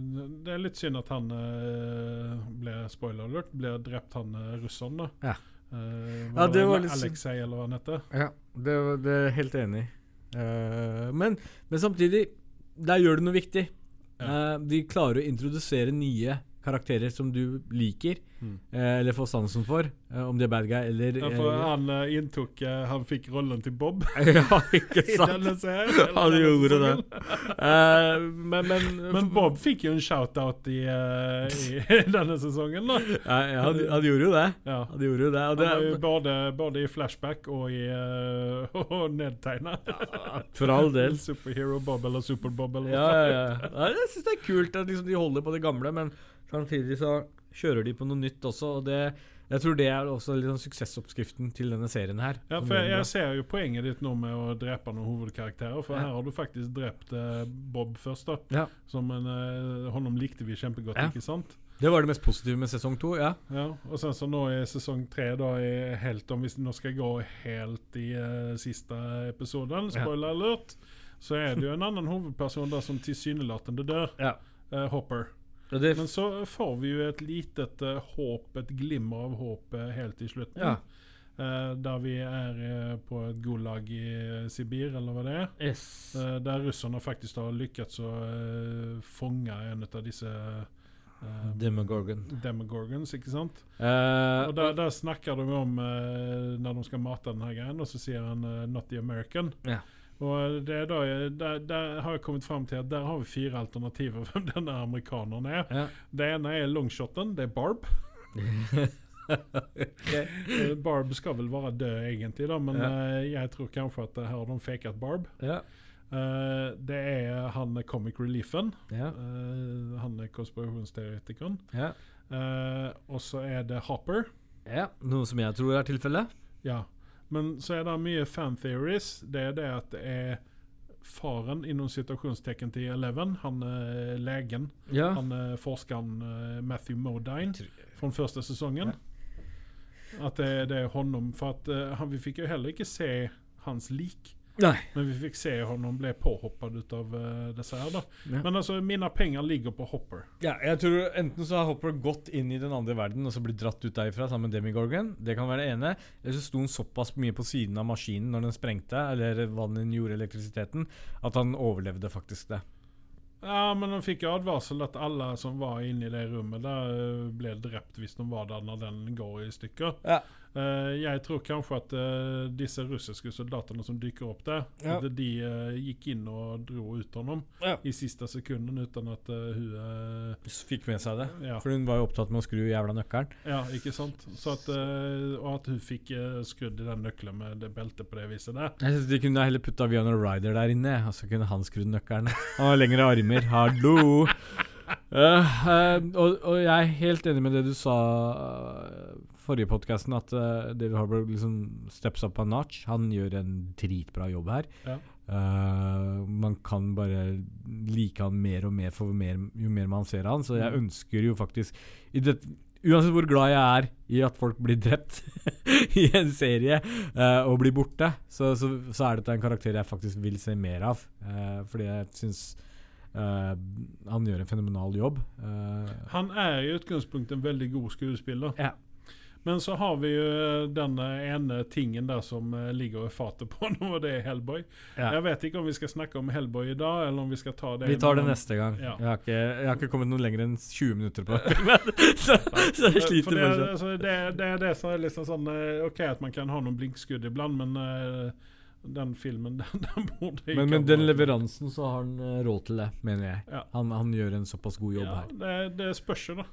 det er litt synd at han uh, ble spoiler alert, ble drept han uh, russeren, da. Ja. Eh, Ja, det var synd. Alexei, eller hva han heter. Ja, det, det er jeg helt enig i. Men, men samtidig, der gjør du noe viktig. De klarer å introdusere nye karakterer som du liker, Mm. eh, eller får sansen for. eh, om de er bad guy eller Ja, for eh, han inntok Han fikk rollen til Bob Ja, ikke sant? serien. Han gjorde det. Eh, men, men, Men Bob fikk jo en shout-out i, uh, i denne sesongen, da. ja, ja, han, han gjorde jo det. Ja. Han gjorde jo det. Og Han var jo både, både i flashback og i uh, og nedtegna. for all del. Superhero Bob eller Super-Bob eller Ja, ja, ja. ja jeg syns det er kult at liksom, de holder på det gamle, men samtidig så kjører de på noe nytt også. Og det, jeg tror det er også litt sånn suksessoppskriften til denne serien her. Ja, for jeg, jeg ser jo poenget ditt nå med å drepe noen hovedkarakterer. For Ja. her har du faktisk drept eh, Bob først, da. Ja. Som en eh, Honom likte vi kjempegodt, Ja. ikke sant? Det var det mest positive med sesong to, ja. Ja, Og sen så nå i sesong tre, da, er helt, om vi nå skal gå helt i uh, siste episoden, spoiler alert, så er det jo en annen hovedperson der som tilsynelatende dør. Ja. Uh, Hopper. Men så får vi jo et litet eh, håp, et glimmer av håp eh, helt i slutten. Ja. Uh, der vi er uh, på et godlag i uh, Sibir, eller hva det er. yes. Der russerne faktisk har lykkes å fange en av disse Demogorgon. Demogorgons, ikke sant? Og der, der snakker de om når de skal mate denne greien, og så sier han 'not the American'. Ja. Og det er da der, der har jeg kommet fram til at der har vi fire alternativer hvem denne amerikaneren er. ja. Det ene er longshoten, det er Barb. Eh, Barb skal vel være død, egentlig, da, men Ja. eh, jeg tror kanskje at eh, her har de faket Barb. ja. Uh, det er han comic reliefen. Ja. Eh, han er konspirasjonsteoretikeren. Ja. Eh, og så er det Hopper. ja. Noe som jeg tror er tilfellet. Ja. Men så er det mye fan theories. Det er det at det er faren innom situasjonstegn til Eleven, han er legen, Ja. han er forskeren eh, Matthew Modine fra første sesongen. At det, det er honom. For at eh, han, vi fikk jo heller ikke se hans lik. Nei. Men vi fikk se honom ble påhoppet ut av uh, disse her. da. Ja. Men altså, mine penger ligger på Hopper. Ja, jeg tror Enten så har Hopper gått inn i den andre verden og så blitt dratt ut derifra sammen med Demigorgon. Det kan være det ene. Eller så sto han såpass mye på siden av maskinen når den sprengte, eller hva den gjorde elektrisiteten, at han overlevde faktisk det. Ja, men de fikk advarsel at alle som var inne i det rommet, der eh, ble drept hvis de var der når den går i stykker. Ja. Eh, jeg tror kanskje at eh, disse russiske soldatene som dukker opp der, Ja. at de eh, gikk inn og dro ut honom Ja. i siste sekunden uten at hun Fikk med seg det. ja, For hun var jo opptatt med å skru jævla nøkkelen. ja, ikke sant? Så at, og at hun fikk skrudd i den nøkkelen med det beltet på det viset der. Jeg synes De kunne heller putta Viana Ryder der inne, og så kunne han skrudd nøkkelen. Han har lengre armer. Hallo! Uh, uh, og, og jeg er helt enig med det du sa uh, forrige podkasten, at uh, David Harbour liksom steps up a notch. Han gjør en dritbra jobb her. Ja. Uh, man kan bare like han mer og mer mer, jo mer man ser han, så jeg Mm. ønsker jo faktisk i det, Uansett hvor glad jeg er i at folk blir drept i en serie uh, og blir borte, så, så, så er dette en karakter jeg faktisk vil se mer av. fordi jeg syns Uh, han gjør en fenomenal jobb. Uh, Han er i utgangspunktet en veldig god skuespiller. Ja. Men så har vi jo den ene tingen der som ligger ligger i fatet på nå, og det er Hellboy. ja. Jeg vet ikke om vi skal snakke om Hellboy i dag, eller om vi skal ta det Vi tar det neste gang. Ja. Jeg, har ikke, jeg har ikke kommet noe lenger enn 20 minutter på filmen, så, så jeg For sliter det, med det. altså, det, det er det som er liksom sånn eh, OK at man kan ha noen blinkskudd iblant, men eh, den filmen, den, den burde ikke Men med den leveransen så har han eh, råd til det, mener jeg. Ja. Han, han gjør en såpass god jobb her. det, det spørs jo, da.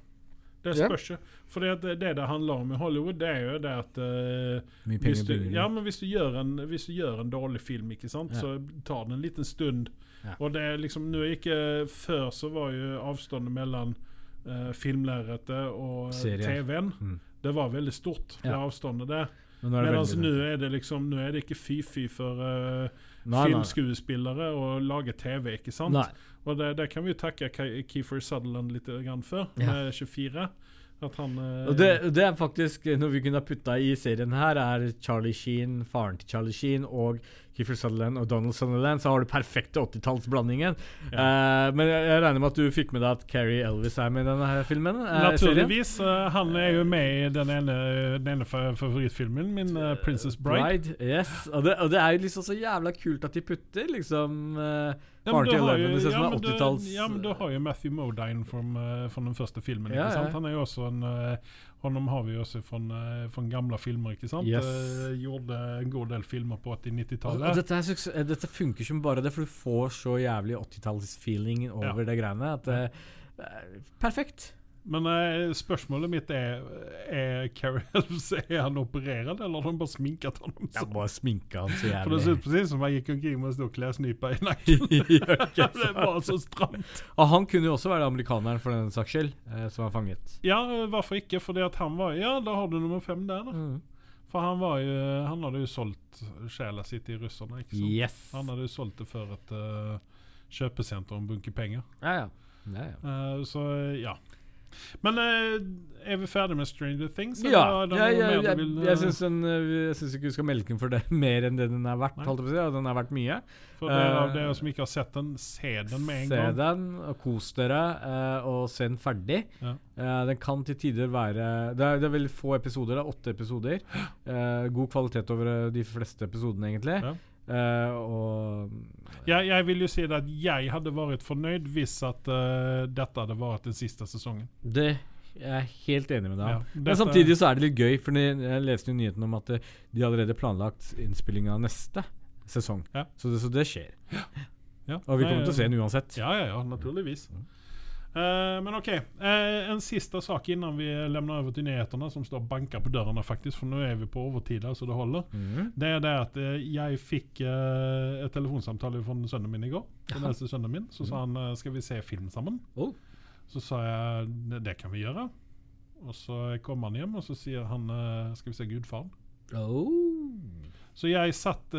Det spørs jo. For det, det det handler om i Hollywood, det er jo det at uh, Mye hvis du, ja, men hvis du gjør en, hvis du gjør en dårlig film, ikke sant, Ja. så tar den en liten stund. Ja. Og det er liksom nå ikke Før så var jo avstanden mellom uh, filmlerretet og TV-en Mm. Det var veldig stort, det avståndet der. Men nå er det Men veldig nå er det liksom Nå er det ikke fy-fy for eh, Nei, filmskuespillere og lage TV, ikke sant? Nei. Og det, det kan vi jo takke Keefer Sutherland litt grann for, Ja. med 24. Han eh, Og det, det er faktisk noe vi kunne ha putta i serien her, er Charlie Sheen, faren til Charlie Sheen og Kiefer Sutherland og Donald Sutherland. Så har du perfekte 80-tallsblandingen. Eh, men jeg, jeg regner med at du fikk med deg at Carrie Elvis er med i denne her filmen? Uh. Naturligvis. Uh, han er jo med i den ene, den ene favorittfilmen min, eh, 'Princess Bride'. Yes. Og det, og det er jo liksom så jævla kult at de putter liksom jo- Eleven. Det men en du- 80-talls Ja, men du har jo Matthew Modine fra den første filmen. Ja, ja. Han er jo også en eh, Honom har vi jo også fra gamle filmer, ikke sant? Yes. Eh, gjorde en god del filmer på og, og 80-90-tallet. dette, er, eh, dette funker som bare det, for du får så jævlig 80-tallsfeeling over Ja. det greiene. At det, det er perfekt. Men eh, spørsmålet mitt er Er Carrie Elves Er han operert, eller har de bare sminket han om sånn? bare sminka han så For det ser ut precis som han gikk omkring med en stor klesnypa i nakken. Det er bare så stramt. Og han kunne jo også være amerikaneren for den saks skyld, eh, som var fanget. Ja, hvorfor ikke? Fordi at han var Ja, da har du nummer fem der, da. Mm. For han var jo Han hadde jo solgt sjela si til russerne, ikke sant? Yes. Han hadde jo solgt det for et uh, kjøpesenter og en bunke penger. Ja, ja. ja, ja. Uh, så ja. Men uh, er vi ferdig med Stranger Things? Ja, ja, ja det jeg, vil, eh, syns den, eh, jeg syns ikke du skal melke den for det mer enn det den er verdt. Holdt på å den er verdt mye. For dere av eh, dere som ikke har sett den, se den med en Se gang. den, og kos dere, uh, og se den ferdig. Ja. Eh, den kan til tider være Det er, det er veldig få episoder, det er åtte episoder. Eh, god kvalitet over eh, de fleste episodene, egentlig. Ja. Eh, og Jeg, jeg vil jo si at jeg hadde vært fornøyd hvis at uh, dette hadde vært den siste sesongen. det jeg er helt enig med deg. Ja, dette, Men samtidig så er det litt gøy, for jeg leste jo nyheten om at eh, de allerede planlagt innspilling av neste sesong. Ja. Så, det, så det skjer. Ja. Og vi kommer til å se den uansett. Ja, ja, ja, naturligvis. Eh, men ok, eh, en siste sak innan vi lämnar över till nyheterna som står och bankar på dörrarna faktiskt, för nu är vi på overtid så det håller. Mm. Det är det att eh, jag fick eh, ett telefonsamtal från sönnen min igår. Den äldste sönnen min. Så sa han, Skal ska vi se film sammen? Oh. Så sa jag, "Det- kan vi göra. Och så kom han hjem och så säger han, Skal ska vi se Gudfaren? Oh. Så jeg satt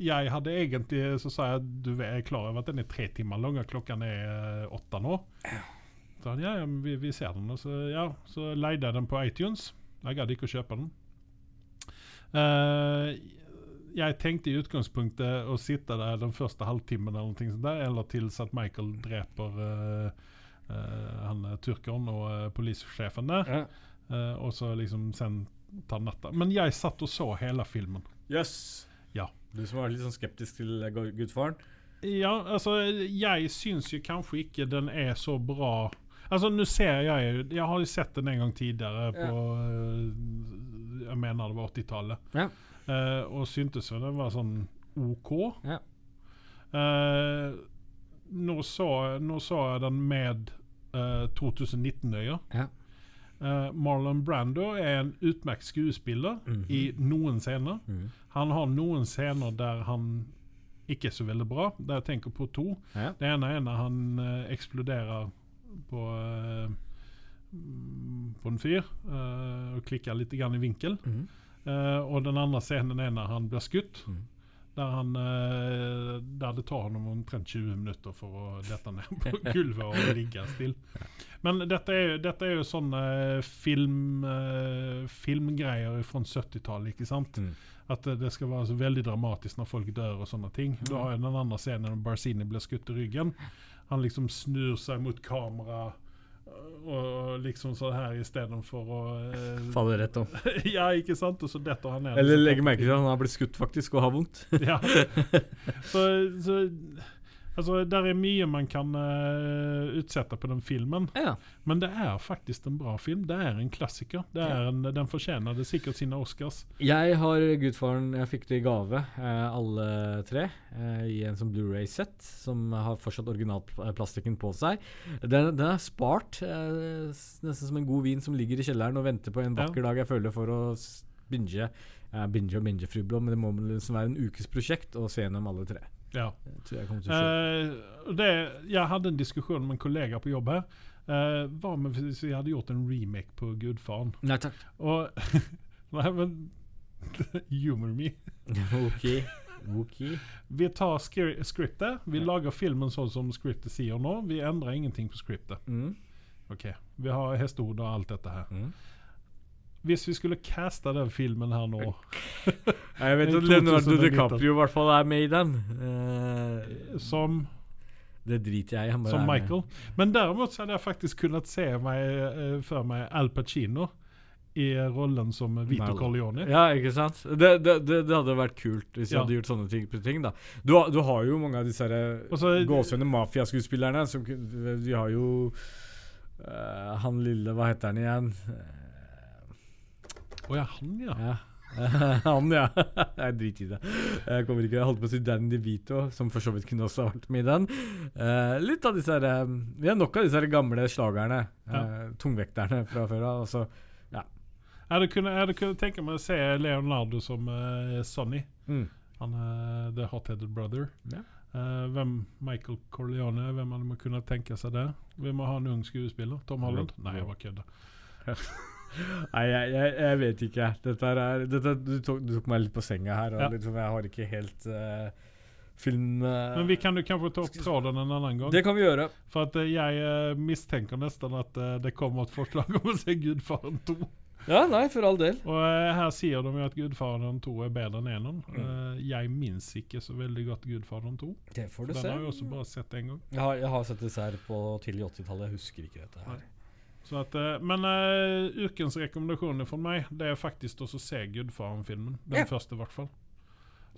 Jeg hadde egentlig Så sa jeg du er klar over at den er tre timer lang, og klokka er åtte nå. Så han, ja, ja, vi, vi ser den. Og så, ja, så leide jeg den på iTunes. Jeg gadd ikke å kjøpe den. Uh, jeg tenkte i utgangspunktet å sitte der den første halvtimen eller noe sånt der, eller til St. Michael dreper uh, uh, han turkeren og uh, politisjefen der. Ja. og så liksom sen ta natta. Men jeg satt og så hele filmen. Yes. Ja. Du som var litt sånn skeptisk til Gudfaren? Ja, altså Jeg syns jo kanskje ikke den er så bra Altså, nå ser jeg jo Jeg har jo sett den en gang tidligere på ja. Jeg mener det var 80-tallet. Ja. Uh, og syntes jo den var sånn OK. Ja. Uh, nå, så, nå så jeg den med uh, 2019-øyne. Ja. Eh, Marlon Brando er en utmerket skuespiller Mhm. i noen scener. Mm. Han har noen scener der han ikke er så veldig bra. Der jeg tenker på to. Ja. Det ene er når han eh, eksploderer på eh, på en fyr eh, og klikker litt grann i vinkel. Mm. Og den andre scenen er når han blir skutt. Mm. Der, han, der det tar ham omtrent 20 minutter for å dette ned på gulvet og ligge stille. Men dette er, jo- dette er jo sånne film, filmgreier fra 70-tallet, ikke sant? Mm. At det, skal være så veldig dramatisk når folk dør og sånne ting. Du har jo den andre scenen når Barzini blir skutt i ryggen. Han liksom snur seg mot kamera og, og liksom sånn her istedenfor å eh, Faller rett om. Ja, ikke sant? Og så detter han ned. Eller legger merke til at han har blitt skutt faktisk og har vondt. ja. Så, så Altså, der er mye man kan uh, utsette på den filmen. Ja. Men det er faktisk en bra film. Det er en klassiker. Det er en, den fortjener det sikkert sine Oscars. Jeg har Gudfaren Jeg fikk det i gave, uh, alle tre, uh, i en sånn Blu-ray-sett som har fortsatt originalplastikken på seg. Den, den er spart, nesten som en god vin som ligger i kjelleren og venter på en Ja. dag jeg føler for å binge. Binge og binge Fryblom, men det må liksom være en ukes prosjekt å se gjennom alle tre. Ja. Jeg, jeg skje. Eh, det, jeg hadde en diskusjon med en kollega på jobb her. Uh, hva om vi hadde gjort en remake på Gudfaren? Nei takk. Og Nei, men Humor me. ok. okay. Vi tar skriptet, scriptet. Vi lager filmen sånn som scriptet sier nå. Vi endrer ingenting på scriptet. Mm. OK. Vi har hestehode og alt dette her. Mm. Hvis vi skulle casta den filmen her nå Jeg vet at Leonardo 2019. DiCaprio i hvert fall er med i den. Uh, som, det driter jeg i. som med. Michael Men derimot så hadde jeg faktisk kunnet se meg, eh, for meg Al Pacino i rollen som Vito Corleone. Ja, ikke sant? Det, det, det, det hadde vært kult hvis de Ja. hadde gjort sånne ting. ting da. Du, du har jo mange av disse her, gåsehudne mafiaskuespillerne. som Vi har jo uh, han lille Hva heter han igjen? Å ja, han, ja. Ja. han, ja. Jeg driter i det. Jeg kommer ikke Jeg holdt på å si Danny DeVito, som for så vidt kunne også ha vært med i den. Uh, litt av disse her, uh, Vi har nok av disse her gamle slagerne. eh, tungvekterne fra før av. Ja. så- Jeg hadde kunnet, jeg tenke meg å se Leonardo som Sonny. Mm. Han er The Hot-Headed Brother. Ja. Hvem Michael Corleone, hvem hadde man kunnet tenke seg det? Vi må ha en ung skuespiller. Tom Holland? Nei, jeg bare kødder. Nei, jeg, jeg, jeg vet ikke. Dette er, dette, du, tok, du tok meg litt på senga her. Ja. liksom, jeg har ikke helt uh, film Uh, Men vi kan kanskje ta opp tråden en annen gang. Det kan vi gjøre. For at uh, jeg mistenker nesten at det kommer et forslag om å se Gudfaren 2. Ja, nei, for all del. Og her sier de jo at Gudfaren 2 er bedre enn eneren. Mm. Jeg minnes ikke så veldig godt Gudfaren 2. Det får du Den har jeg også bare sett én gang. Jeg har, jeg har sett disse her på tidlig 80-tallet. Jeg husker ikke dette her. Så at, eh, men uh, ukens rekommendasjoner for meg Det er faktisk å se Gudfaren-filmen. Den Ja. første, i hvert fall.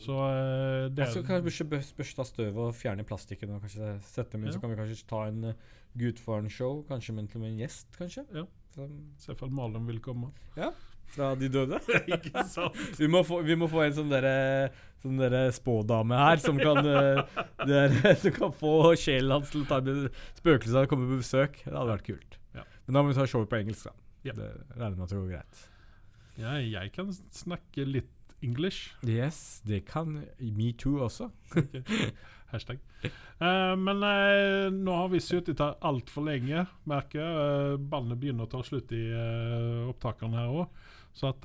Så uh, det Jeg skal kanskje børs- børste støvet og fjerne plastikken og kanskje sette dem inn. Ja. Så kan vi kanskje ta en uh, Gudfaren-show, kanskje med, en gjest, kanskje? Ja. Se for Malin vil komme. Ja. fra de døde. Ikke sant? vi, må få, vi må få en sånn derre Sånn der spådame her som kan der, Som kan få sjelen hans til å ta med spøkelser og komme på besøk. Det hadde vært kult. Men da må vi ta showet på engelsk, da. Ja. Det regner med at det går greit. Ja, jeg kan snakke litt English. Yes, det kan me too også. Hashtag. Uh, men uh, nå har vi sittet her altfor lenge, merker jeg. Uh, ballene begynner å ta slutt i uh, opptakene her òg. Så at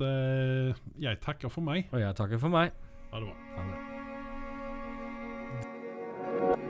jeg takker for meg. Og jeg takker for meg. Ha det bra. Ha det.